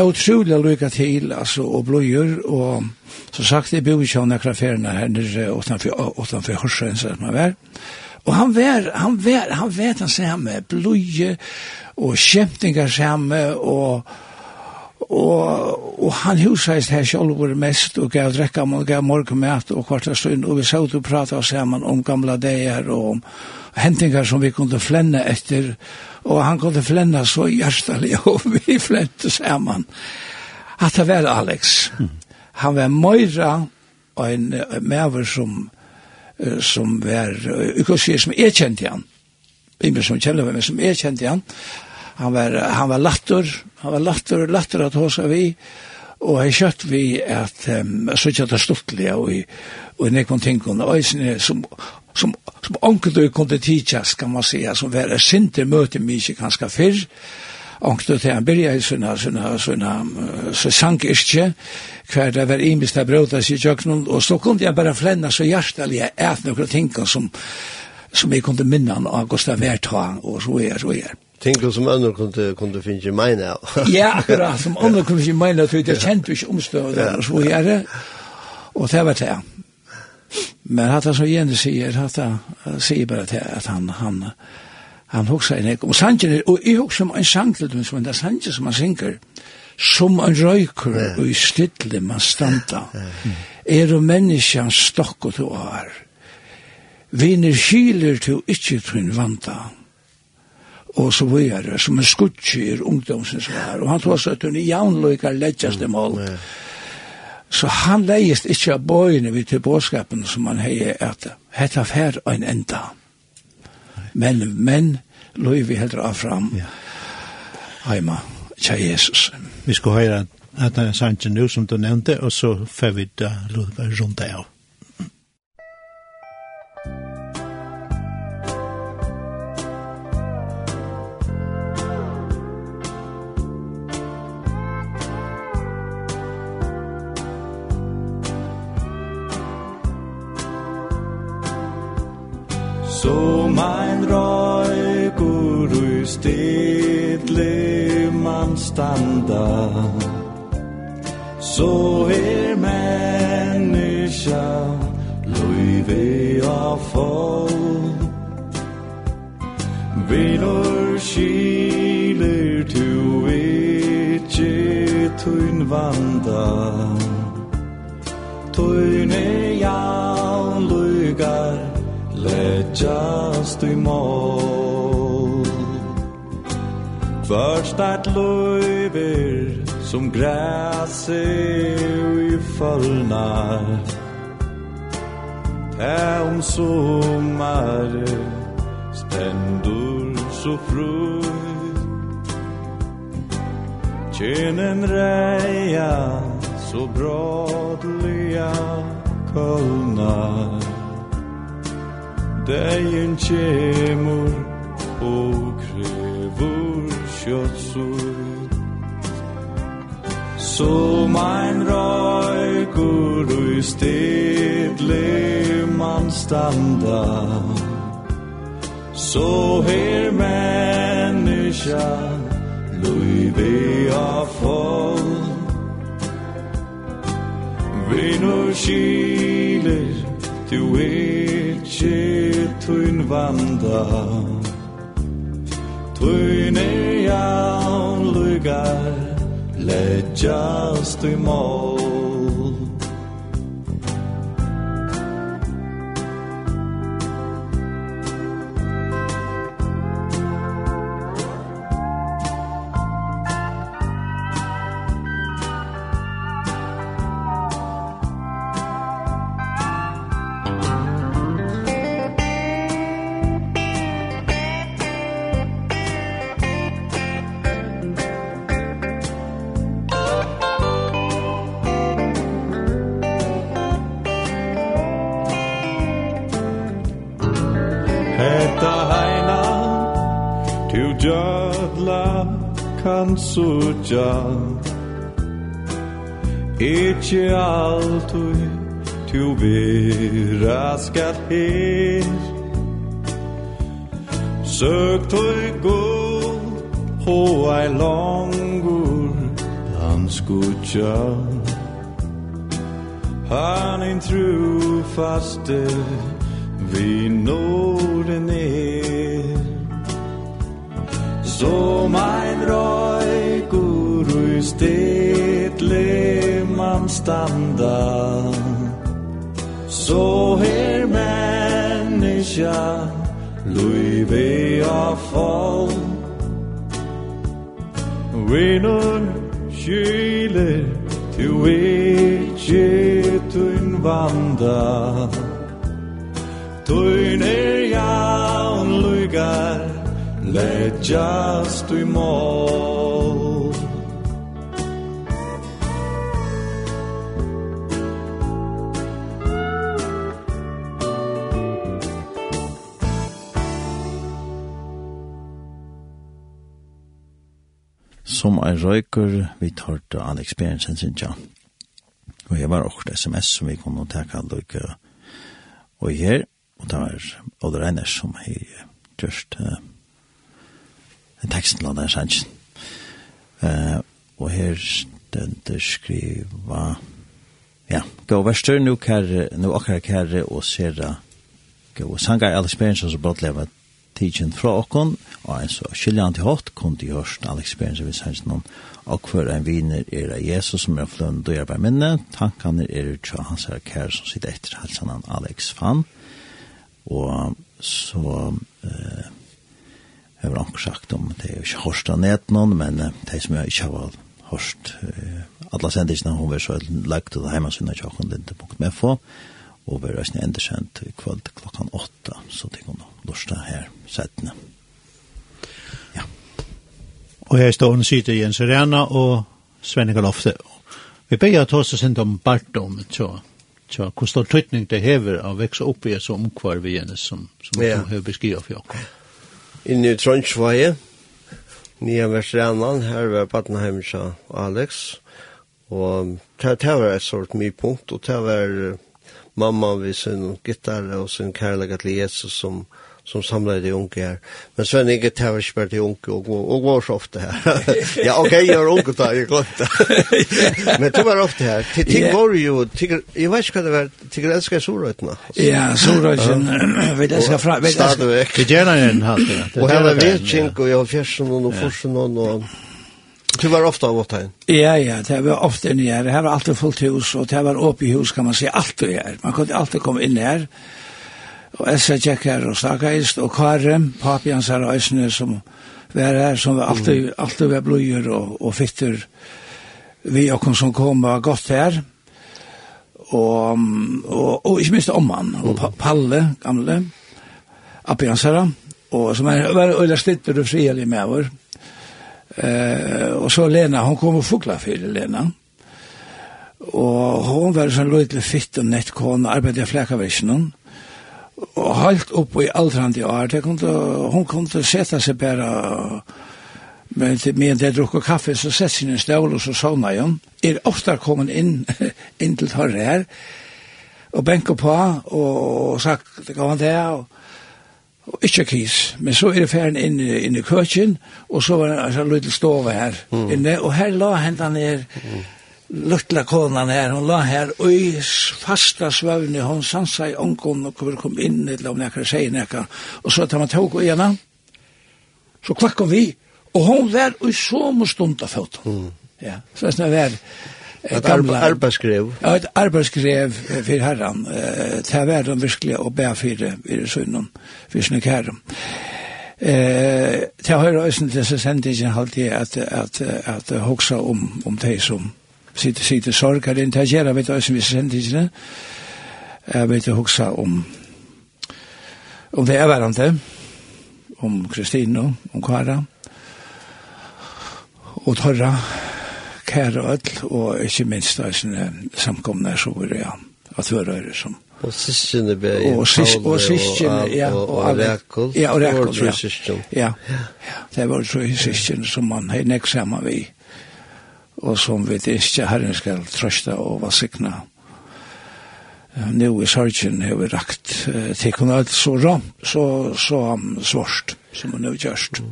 utrolig lykke til, altså, og bløyer, og som sagt, jeg bor ikke av nekra feriene her nere, utenfor, Horsøen, som han var. Og han var, han var, han vet han samme, bløye, og kjempninger samme, og, og, og han husreist her selv var mest, og gav drekka, og gav morgenmat, og kvarta stund, og vi sa ut og prata sammen om gamla dager, og om hentingar som vi kunde flenne etter, og og han kunne flenna så hjertelig, og vi flente sammen, at det var Alex. Mm. Han var møyra, og en maver som, som var, ikke å si som jeg kjente han, ikke som kjenner meg, men som jeg kjente han, han var, han var latter, han var latter, latter at hos vi, og Og jeg kjøtt vi at um, så ikke det stortlige og, i, og nekvann ting og eisene som, som, som onkel du kunne tidsast, kan man säga, som var sinte møte mye ganske fyrr, onkel til han byrja i sånne, sånne, sånne, så sank ikke, hver det var imist av bråta sig i kjøkkenen, og så kunne jeg bare flenna så hjertelig jeg et noen ting som, som jeg kunne minna av Gustav Verta, og så er, så er. Ting som andre kunne, kunne finne ikke meina av. ja, akkurat, som andre kunne finne meina av, jeg kjente ikke omstøvende, ja. så er det, og det var det. Men hatt han som Jenny sier, hatt han sier bare til at han, han, han hoksa en ek Og sangen, er, og jeg hoksa om en sang til dem, som en sangen som han synger, som en røyker og i stille man standa. Er og menneskjan stokk og to er. Viner kyler til ikkje trun vanta og så vidare, som en skutskir ungdomsens var, og han tog seg til en i jaunløykar leggjaste mål. Mm. Så han leist ikkje av bøyene vid til bådskapen som han hei at hetta fer ein enda. Men, men, løy vi heldra av fram ja. heima tja Jesus. Vi skal høre at det er sannsyn nu som du nevnte, og så får vi da løy rundt av. Som mein røykur ui stedle man standa. Så er menneska løyve av folk Vinur skiler tu ikkje tuin vanda. Tuin er jaun lugar leggjast i mål Først at løyver som græse i fallnar Tæ om sommar stendur så frøy Kynnen reia så brådliga kölnar Dein kjemur og krevur kjøtsur Så mein røykur ui stedle man standa. Så her menneska luive a fall Vi nu skiler du er ikkje tuin vanda. Tuin er jaun lugar Ledjast i mål suttja Ikki altui tu vera skal her. Søk tui god hoa longur Han skutja Han in tru faste Vi nåden er. Som ein røy stedle man standa. Så her menneska Luive a fall. Vinnur kyler Tu ikkje in vanda. Tun er jaun lugar Leggjast i mål som er røyker, vi tar til Alex Berensen, sin tja. Og jeg var også sms som vi kunne ta lukke og her, og det var Odd Reiner som har gjort uh, en tekst til den sannsyn. Uh, og her stendte skriva ja, gå verster nu kare, nu akkurat kare og sera gå sangar Alex Berensen som brått brotleva tidsen fra okkon, og en så skiljant i hatt, kun til hørst all experience vi sanns noen, og hver en viner er av Jesus som er flønn døyer på minne, tankene er ut av hans her kær som sitter etter halsen han Alex Fan, og så eh, har han sagt om det er jo ikke hørst av ned noen, men det som jeg ikke har hørst, eh, alle sendisene hun var så lagt til hjemmesynene tjokkundlinde.mfo, og vi er også endesendt i kveld klokkan åtta, så det kan du her settene. Ja. Og her står hun sitter Jens Rena og Svenning Lofte. Vi ber at ta oss sent om Bartom, så så hvor stor tøytning det hever å vekse opp i et sånt omkvar vi henne som, som ja. hun har beskrivet for oss. Inni i Trondheim, nye her var Badenheim og Alex, og det, var et sort mye punkt, og det var mamma vi sin gitar og sin kærlighet til Jesus som som samlade de unge här. Men Sven Inge tar inte bara de unge och, och, och var så ofta här. ja, okej, okay, jag är unge där, jag glömt det. Men du var ofta här. Till ting går ju, jag vet inte vad det var, till jag älskar Soröjterna. Ja, Soröjterna, vi älskar fram. Stadväck. Vi gärna en halv. Och här var Vetsink och jag har Fjersen och Forsen och... Du var ofta av åtta Ja, ja, det var ofta inne her. Det var alltid fullt hus och det var var i hus kan man säga, alltid her. Man kunde alltid komma in här. Og Elsa tjekk her og snakkaist, og Kare, papi hans her øysene som var her, som var alltid, mm. alltid var blodjur og, og fitter vi og som kom var godt her. Og, og, og ikke minst om han, og pa Palle, gamle, appi hans her, og som er, var øyla slipper og frielig med vår. Eh, og så Lena, hon kom og fukla fyrir Lena. Og hon var sånn løytlig fitt og nett kone, arbeidde i flekavisjonen. Mm halt upp i altrande år, det kunde, hon kunde sätta sig bara men till mig det jag kaffe så sätter sig i en stol och så såna jag. Är ofta kommen in, in till här og bänka på og, sagt det går inte och og, ikke kris. Men så er det ferden inn, inn i køkken og så var det en liten stove her mm. inne og her la henne ned mm luttla konan her, hon la her, og i fasta svøvni, hon sansa i ångon, og kom, kom inn, eller om nekra sier nekra, og så tar man tåg og ena, så kvakk vi, og hon var i som stund av fot. Mm. Ja, så er det var, Et gamla. Ja, et arbeidsskrev for herran. Det er verden virkelig å be for i sønnen, for sønnen kære. Eh, det har jeg også til sendingen alltid at, at, at, at, at, at, at, om at, at, sitte sitte sorg her inn. interagerer vet du som vi sender ikke jeg vet du hoksa om om det er hverandre om Kristine om Kara og Torra kære og ødel og ikke minst da sånne samkomne så var det ja at hører som Og syskjene ble i og sysjene, ja, og og, Rekol. Ja, og Rekol, ja. Ja, ja. det var så syskjene som man har nekk sammen vi og som vi ikke herren skal trøste og vasikna. Nå i sørgen har vi rakt uh, til kunne alt så ram, så, så um, svårst som hun har gjørst.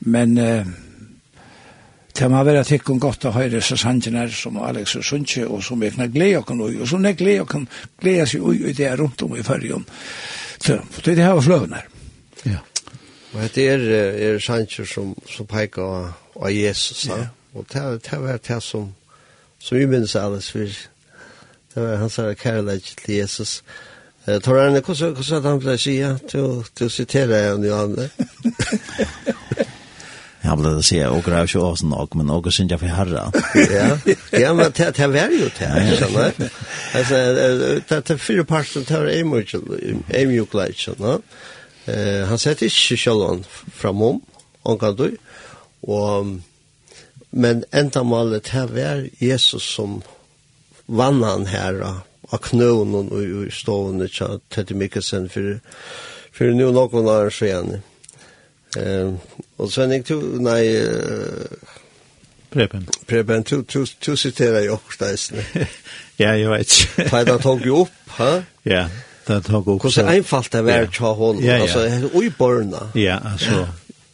Men eh, det må være til kunne godt å høre så sannsyn her som Alex og Sundsje, og som vi kan glede oss og som jeg glede oss glede seg ui det er rundt om i fyrrjon. Så det er det her fløven her. Ja. Og det er, er sannsyn som, som peker av Jesus. Ja. Yeah. Og det, det var det som, som vi minnes alles for. Det var hans kærlighet til Jesus. Eh, tar han, hvordan er det han ble sida? Du siterer jeg om Johanne det. Han ble det sida, og grev ikke åsen nok, men og synes jeg for herra. Ja, ja men det, det var jo det, skjønner jeg. Altså, det, det er fire parten, det var emjukleit, skjønner jeg. Han sette ikke sjølvan framom, omkant du, og Men enda målet her var Jesus som vann han her av knøen og i stående til Teddy Mikkelsen for, for nå noen år siden. Eh, og så jeg to, nei, Preben. Preben, du, du, du siterer jo også deisene. ja, jeg vet ikke. Nei, da tog jo opp, ha? Ja, da tok opp. Hvordan einfalt det var til hånden, ja, ja. altså, ui borna. Ja, altså,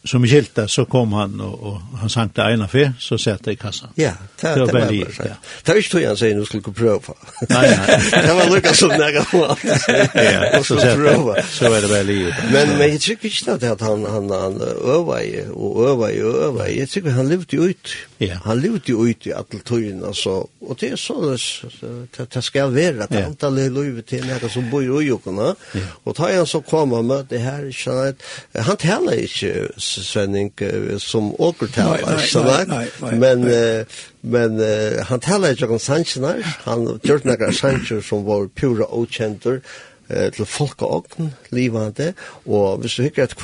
som i kilta så kom han og, og han sank det ena fe så sette det i kassan. Ja, ta, det var bare det. Ja. Det var ikke tog han sier, nu skulle gå prøve. Nei, nei. det var Lucas som näga på. Ja, så så prova. Så var det bare livet. Men men jeg tycker ikke at han han han övar ju och og ju övar. Jag tycker han levde ut. Yeah. Han levde jo ut i alle tøyene, altså. Og det er sånn at det skal være at yeah. antall er løyve til noen som bor i ujokene. Yeah. Og da han så kom han med det her, at, han taler ikke Svenning som åker taler, men, nei. uh, men uh, han taler ikke om sannsjoner. Han gjør noen sannsjoner som var pura okjenter eh, til folk og folkeogn, livande, og hvis du hikker at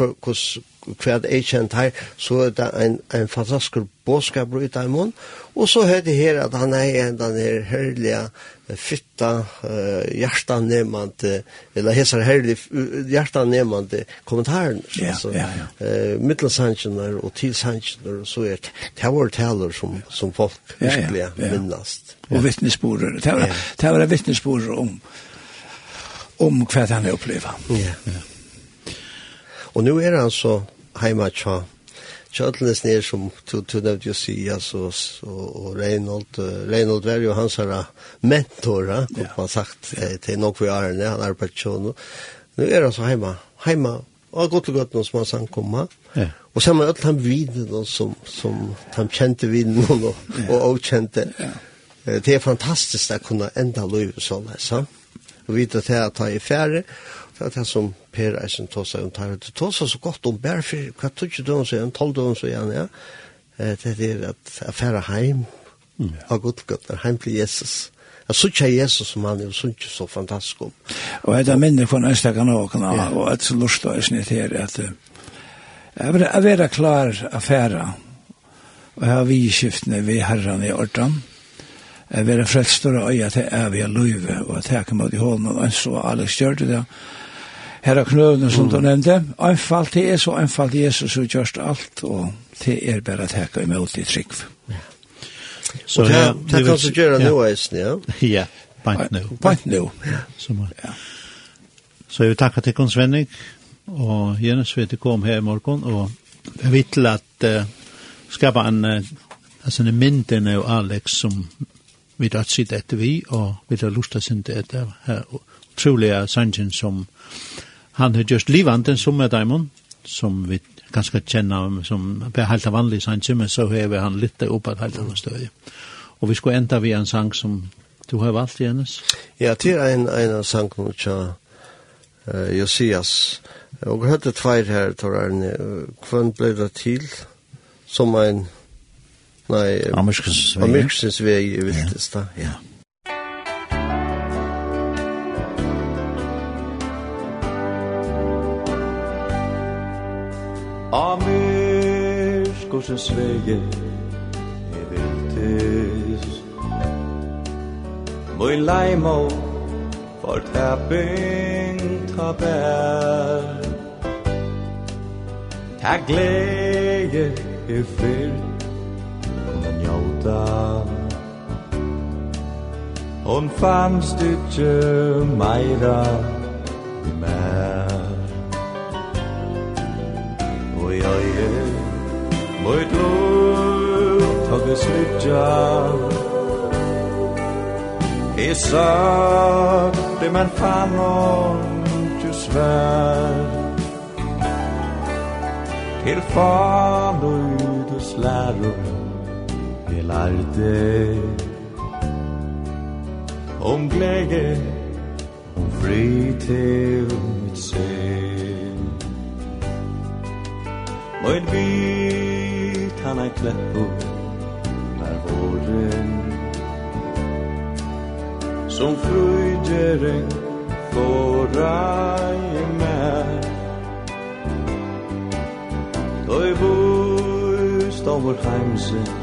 hva det er kjent her, så er det en, en fantastisk båskap i Daimon. og så er det her at han er en den her herlige, fytta, uh, hjertanemande, eller hesar herlige, uh, hjertanemande kommentaren, Ja, ja, ja. uh, middelsanskjener og tilsanskjener, og så er det, det var taler som, som folk virkelig ja, yeah, ja. minnast. Og vittnesborer, det var, ja. det var vittnesborer om, om hva han opplever. Ja, ja. Og nå er han så heima tja, Kjøtlenes ned som du du nevnte jo altså, og, og Reinhold. uh, Reinhold var jo hans her mentor, ja. kunne man sagt, eh, til nok vi er han arbeidet sånn. Nå er han så heima, heima, og godt og godt noen som han sang komme. Ja. Og så har man alt han viden som, som han kjente viden og, og, og kjente. Ja. Det er fantastisk å kunne enda løyve sånn, sant? Ja og vite til at han er færre, det er det som Per Eisen tog seg om tar, det tog seg så godt om bare for hva tog ikke du om seg, en tolv døgn så igjen, ja, det er at jeg færre heim, av godt godt, er heim til Jesus. Jeg synes ikke Jesus som han er, jeg synes ikke så fantastisk om. Og jeg minner for en ønstekan og og et så lust og snitt her, at jeg vil være klar affæra, og jeg har vi skiftene ved herren i ordan, Jeg var frelst og øye til evige løyve, og at jeg kommer til hånden, og jeg så alle stjørte det. Her er knøvene som du nevnte. Anfall til er så anfall til Jesus, og gjørst alt, og til er bare at jeg kommer imot i trygg. Så det er kanskje gjøre nå, Eisen, ja? Ja, point nå. Point nå. Så jeg vil takke til Kons Vennig, og Jens vet du kom her i morgen, og jeg vil til at uh, skapa en, uh, altså en mynden av Alex som vi har sitt etter vi, og vi har lust til å etter her utrolige sangen som han har just livande som er Daimon, som vi ganske kjenner som er helt vanlig sangen, men så hever han litt opp at helt annet støy. Og vi skulle enda vi en sang som du har valgt, Jens. Ja, til en, en av mot ja, uh, Josias. Og hørte tveir her, Torarne. Hvem ble det til? Som en Nei, Amerskens vei. Amerskens vei i Viltesta, ja. ja. Amerskens vei i Viltesta. Møy leimo, for tapping ta bær. Ta glede, i fyrst altar Und fandst du tje meira mer Og oi oi Moit lut hag det slutja E sagt men fann fanon tju svär Til fan og ut lærer slærum lærte Om glede, om fri til mitt sen Moin vit han ei kleppu, när våren Som fröjderen fåra i mer Toi vust av heimsins heimsett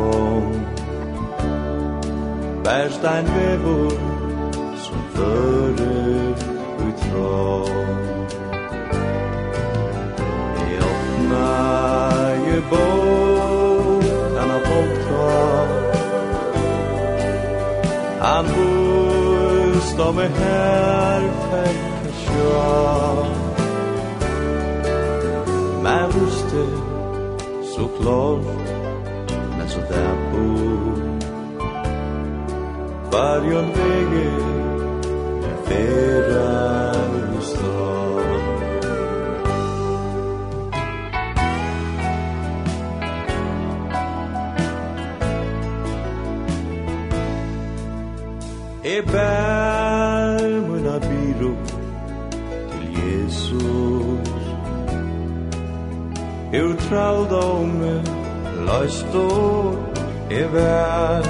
kom Bærst ein vevor som fører ut fra Jeg åpna je bor han har fått Han bor som er her fækka sjå Men rustet så klart varjon vege feran E bær mun abiru til Jesus Ur traldome, løst og e bær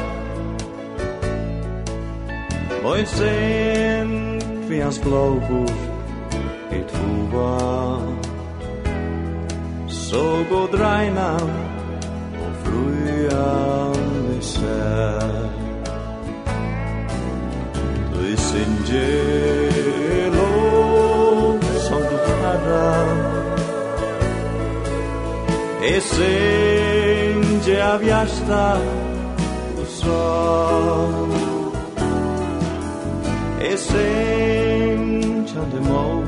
sen vi hans globor i tova Så god regnan og frujan i sær. Du synger lov som du herra. E synger av hjärsta och sorg. Jeg syngjande må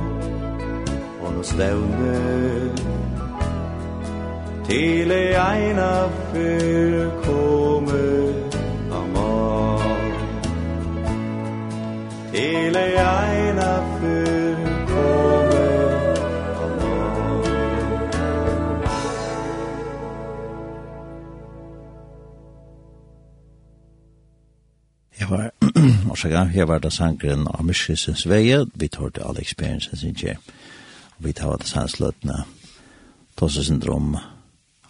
Og no stevne Til ei eina fyr komme av må Til ei eina orsaka. Her var det sangren av Myskisens veie, vi tar til alle experiencen sin kje. Vi tar det sansløtene, Tosse-syndrom,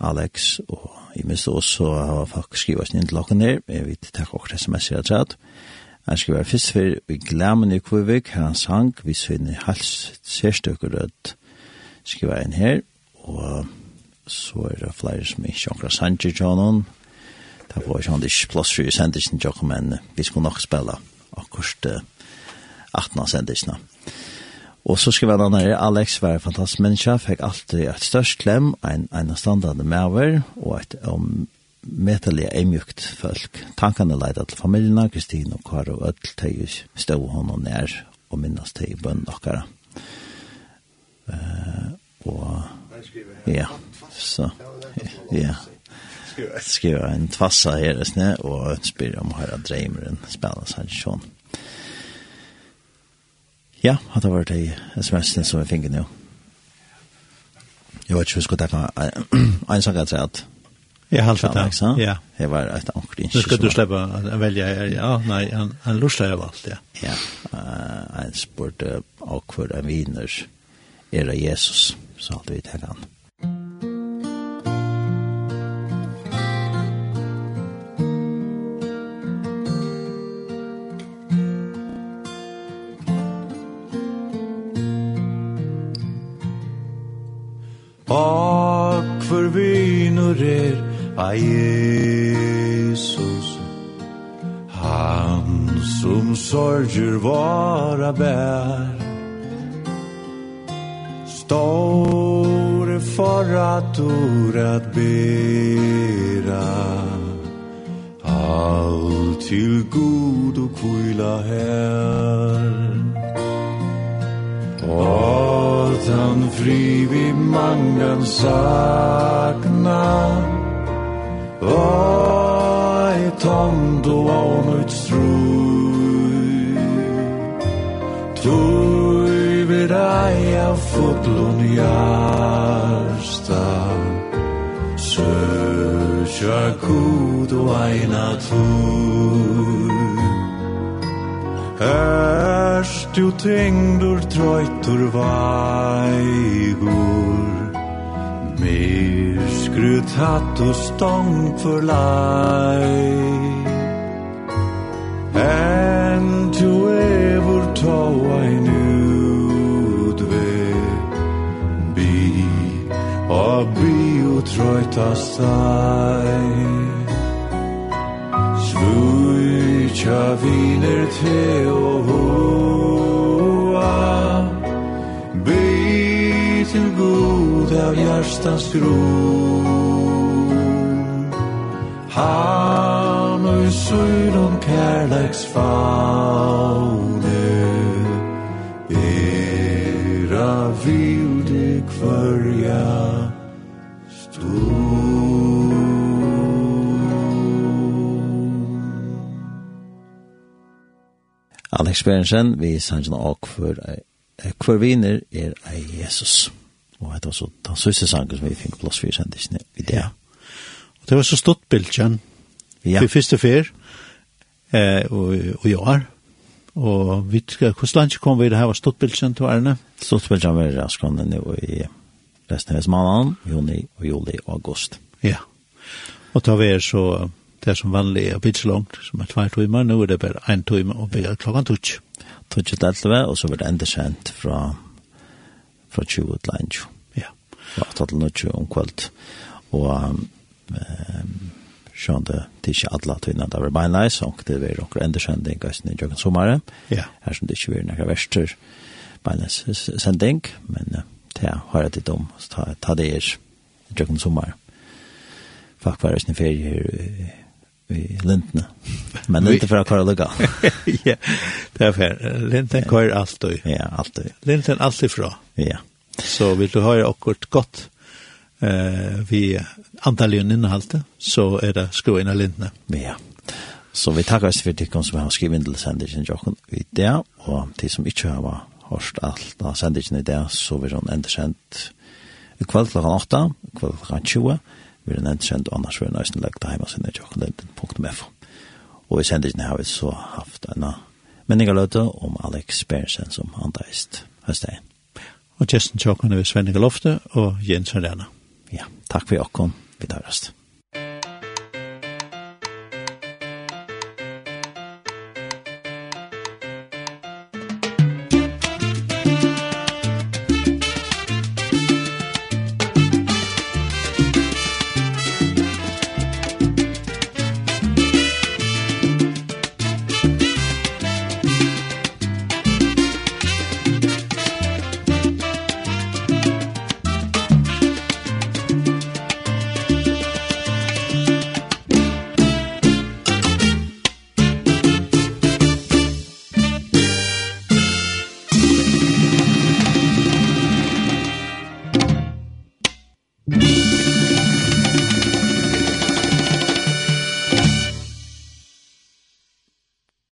Alex, og i miste også har folk skrivet sin innlokken her, jeg vil takke også sms-er jeg tatt. Jeg skal være først for vi glemmer i Kvivik, her han sang, vi sønner hals særstøkker rødt, skriver inn her, og så er det flere som ikke akkurat sanger til noen, Det var ikke han ikke plass for i sendingen, men vi skulle nok spille akkurat uh, 18 sendisene. Og så skal han her, Alex var en fantastisk menneske, fikk alltid et størst klem, en, en standande maver, og et om metallig eimjukt folk. Tankene leide til familiene, Kristine og Karo og Øtl, til stod hånden nær og minnes til bønnen dere. Uh, og ja, så, ja skriva en tvassa här sne, og spyrir om høyra dreimeren spela seg sånn. Ja, hade vært ei sms-en som vi finner nå. Jeg vet ikke, hur skal takka en sak att at att Ja, halvt det. Ja. Det var ett ankring. Nu skal du slippe å velge her, ja, nei, han han lustar av alt, ja. Ja. Eh, en sport av för en vinners. Era Jesus så hadde vi tar han. Ak for vinur er a Jesus. Han som sorger vara bär Store for at bera. All til god og kvila her. Og han fri vi mangan sakna. Og i tomt og nytt strui Tui vid av fotlun jarsta Sökja kud og eina tui Ers du tengdur trøytur veigur Mer skrut hatt og stång for lei En tu evur tåa ein utvei Bi, og bi og trøyta seg Svutja viner te og hår til god av hjärstans gro Han og syr om kärleks faune Era vilde kvarja stund Alex Berensen, vi sannsyn og hver, hver viner er ei Jesus. Og det var så den søste sangen som vi fikk plass for sendisene i det. Og det var så stått bildtjen. Ja. Vi første fyr, eh, og, og i år. Og vi, hvordan land kom vi det her var stått bildtjen til Erne? Stått bildtjen var raskående nå i resten av mannen, juni og juli og august. Ja. Og da var så det som vanlig er bitt så langt, som er tvær timer, nå er det bare en time og blir klokken tutsk. Tutsk til 11, og så var det enda sendt fra fra 20 til 21. Ja. Fra 8 til 20 om kveld. Og um, sånn det, det er ikke alle tøyene det var beinleis, og det var noen endersending i Jøkken Sommare. Ja. Her som det ikke var noen verster beinleis sending, men det har jeg litt om, så ta, ta det i Jøkken Sommare. Fakt var det i ferie her i lintene. Men inte for å köra lukka. ja, det er fair. Linten kör alltid. Ja, alltid. Linten alltid fra. Ja. Så vil du høre akkurat godt eh, vi antallet innholdet, så er det skru inn av lintene. Ja. Så vi tackar oss for det som har skrivet inn til sendingen, Jokken, i det og de som ikke har hørt alt av sendingen i det så vil hun enda känt i kvall klockan 8, kvall klockan 20 Vi er nevnt sendt, annars vil er nøysen legge lagt hjemme sin i tjokkolenten.f. Og i sendingen har vi så haft en menningaløte om Alex Bersen som han deist høstdag. Og Kjesten er ved Svenningalofte og Jens Arena. Ja, takk for jokken. Vi tar rest.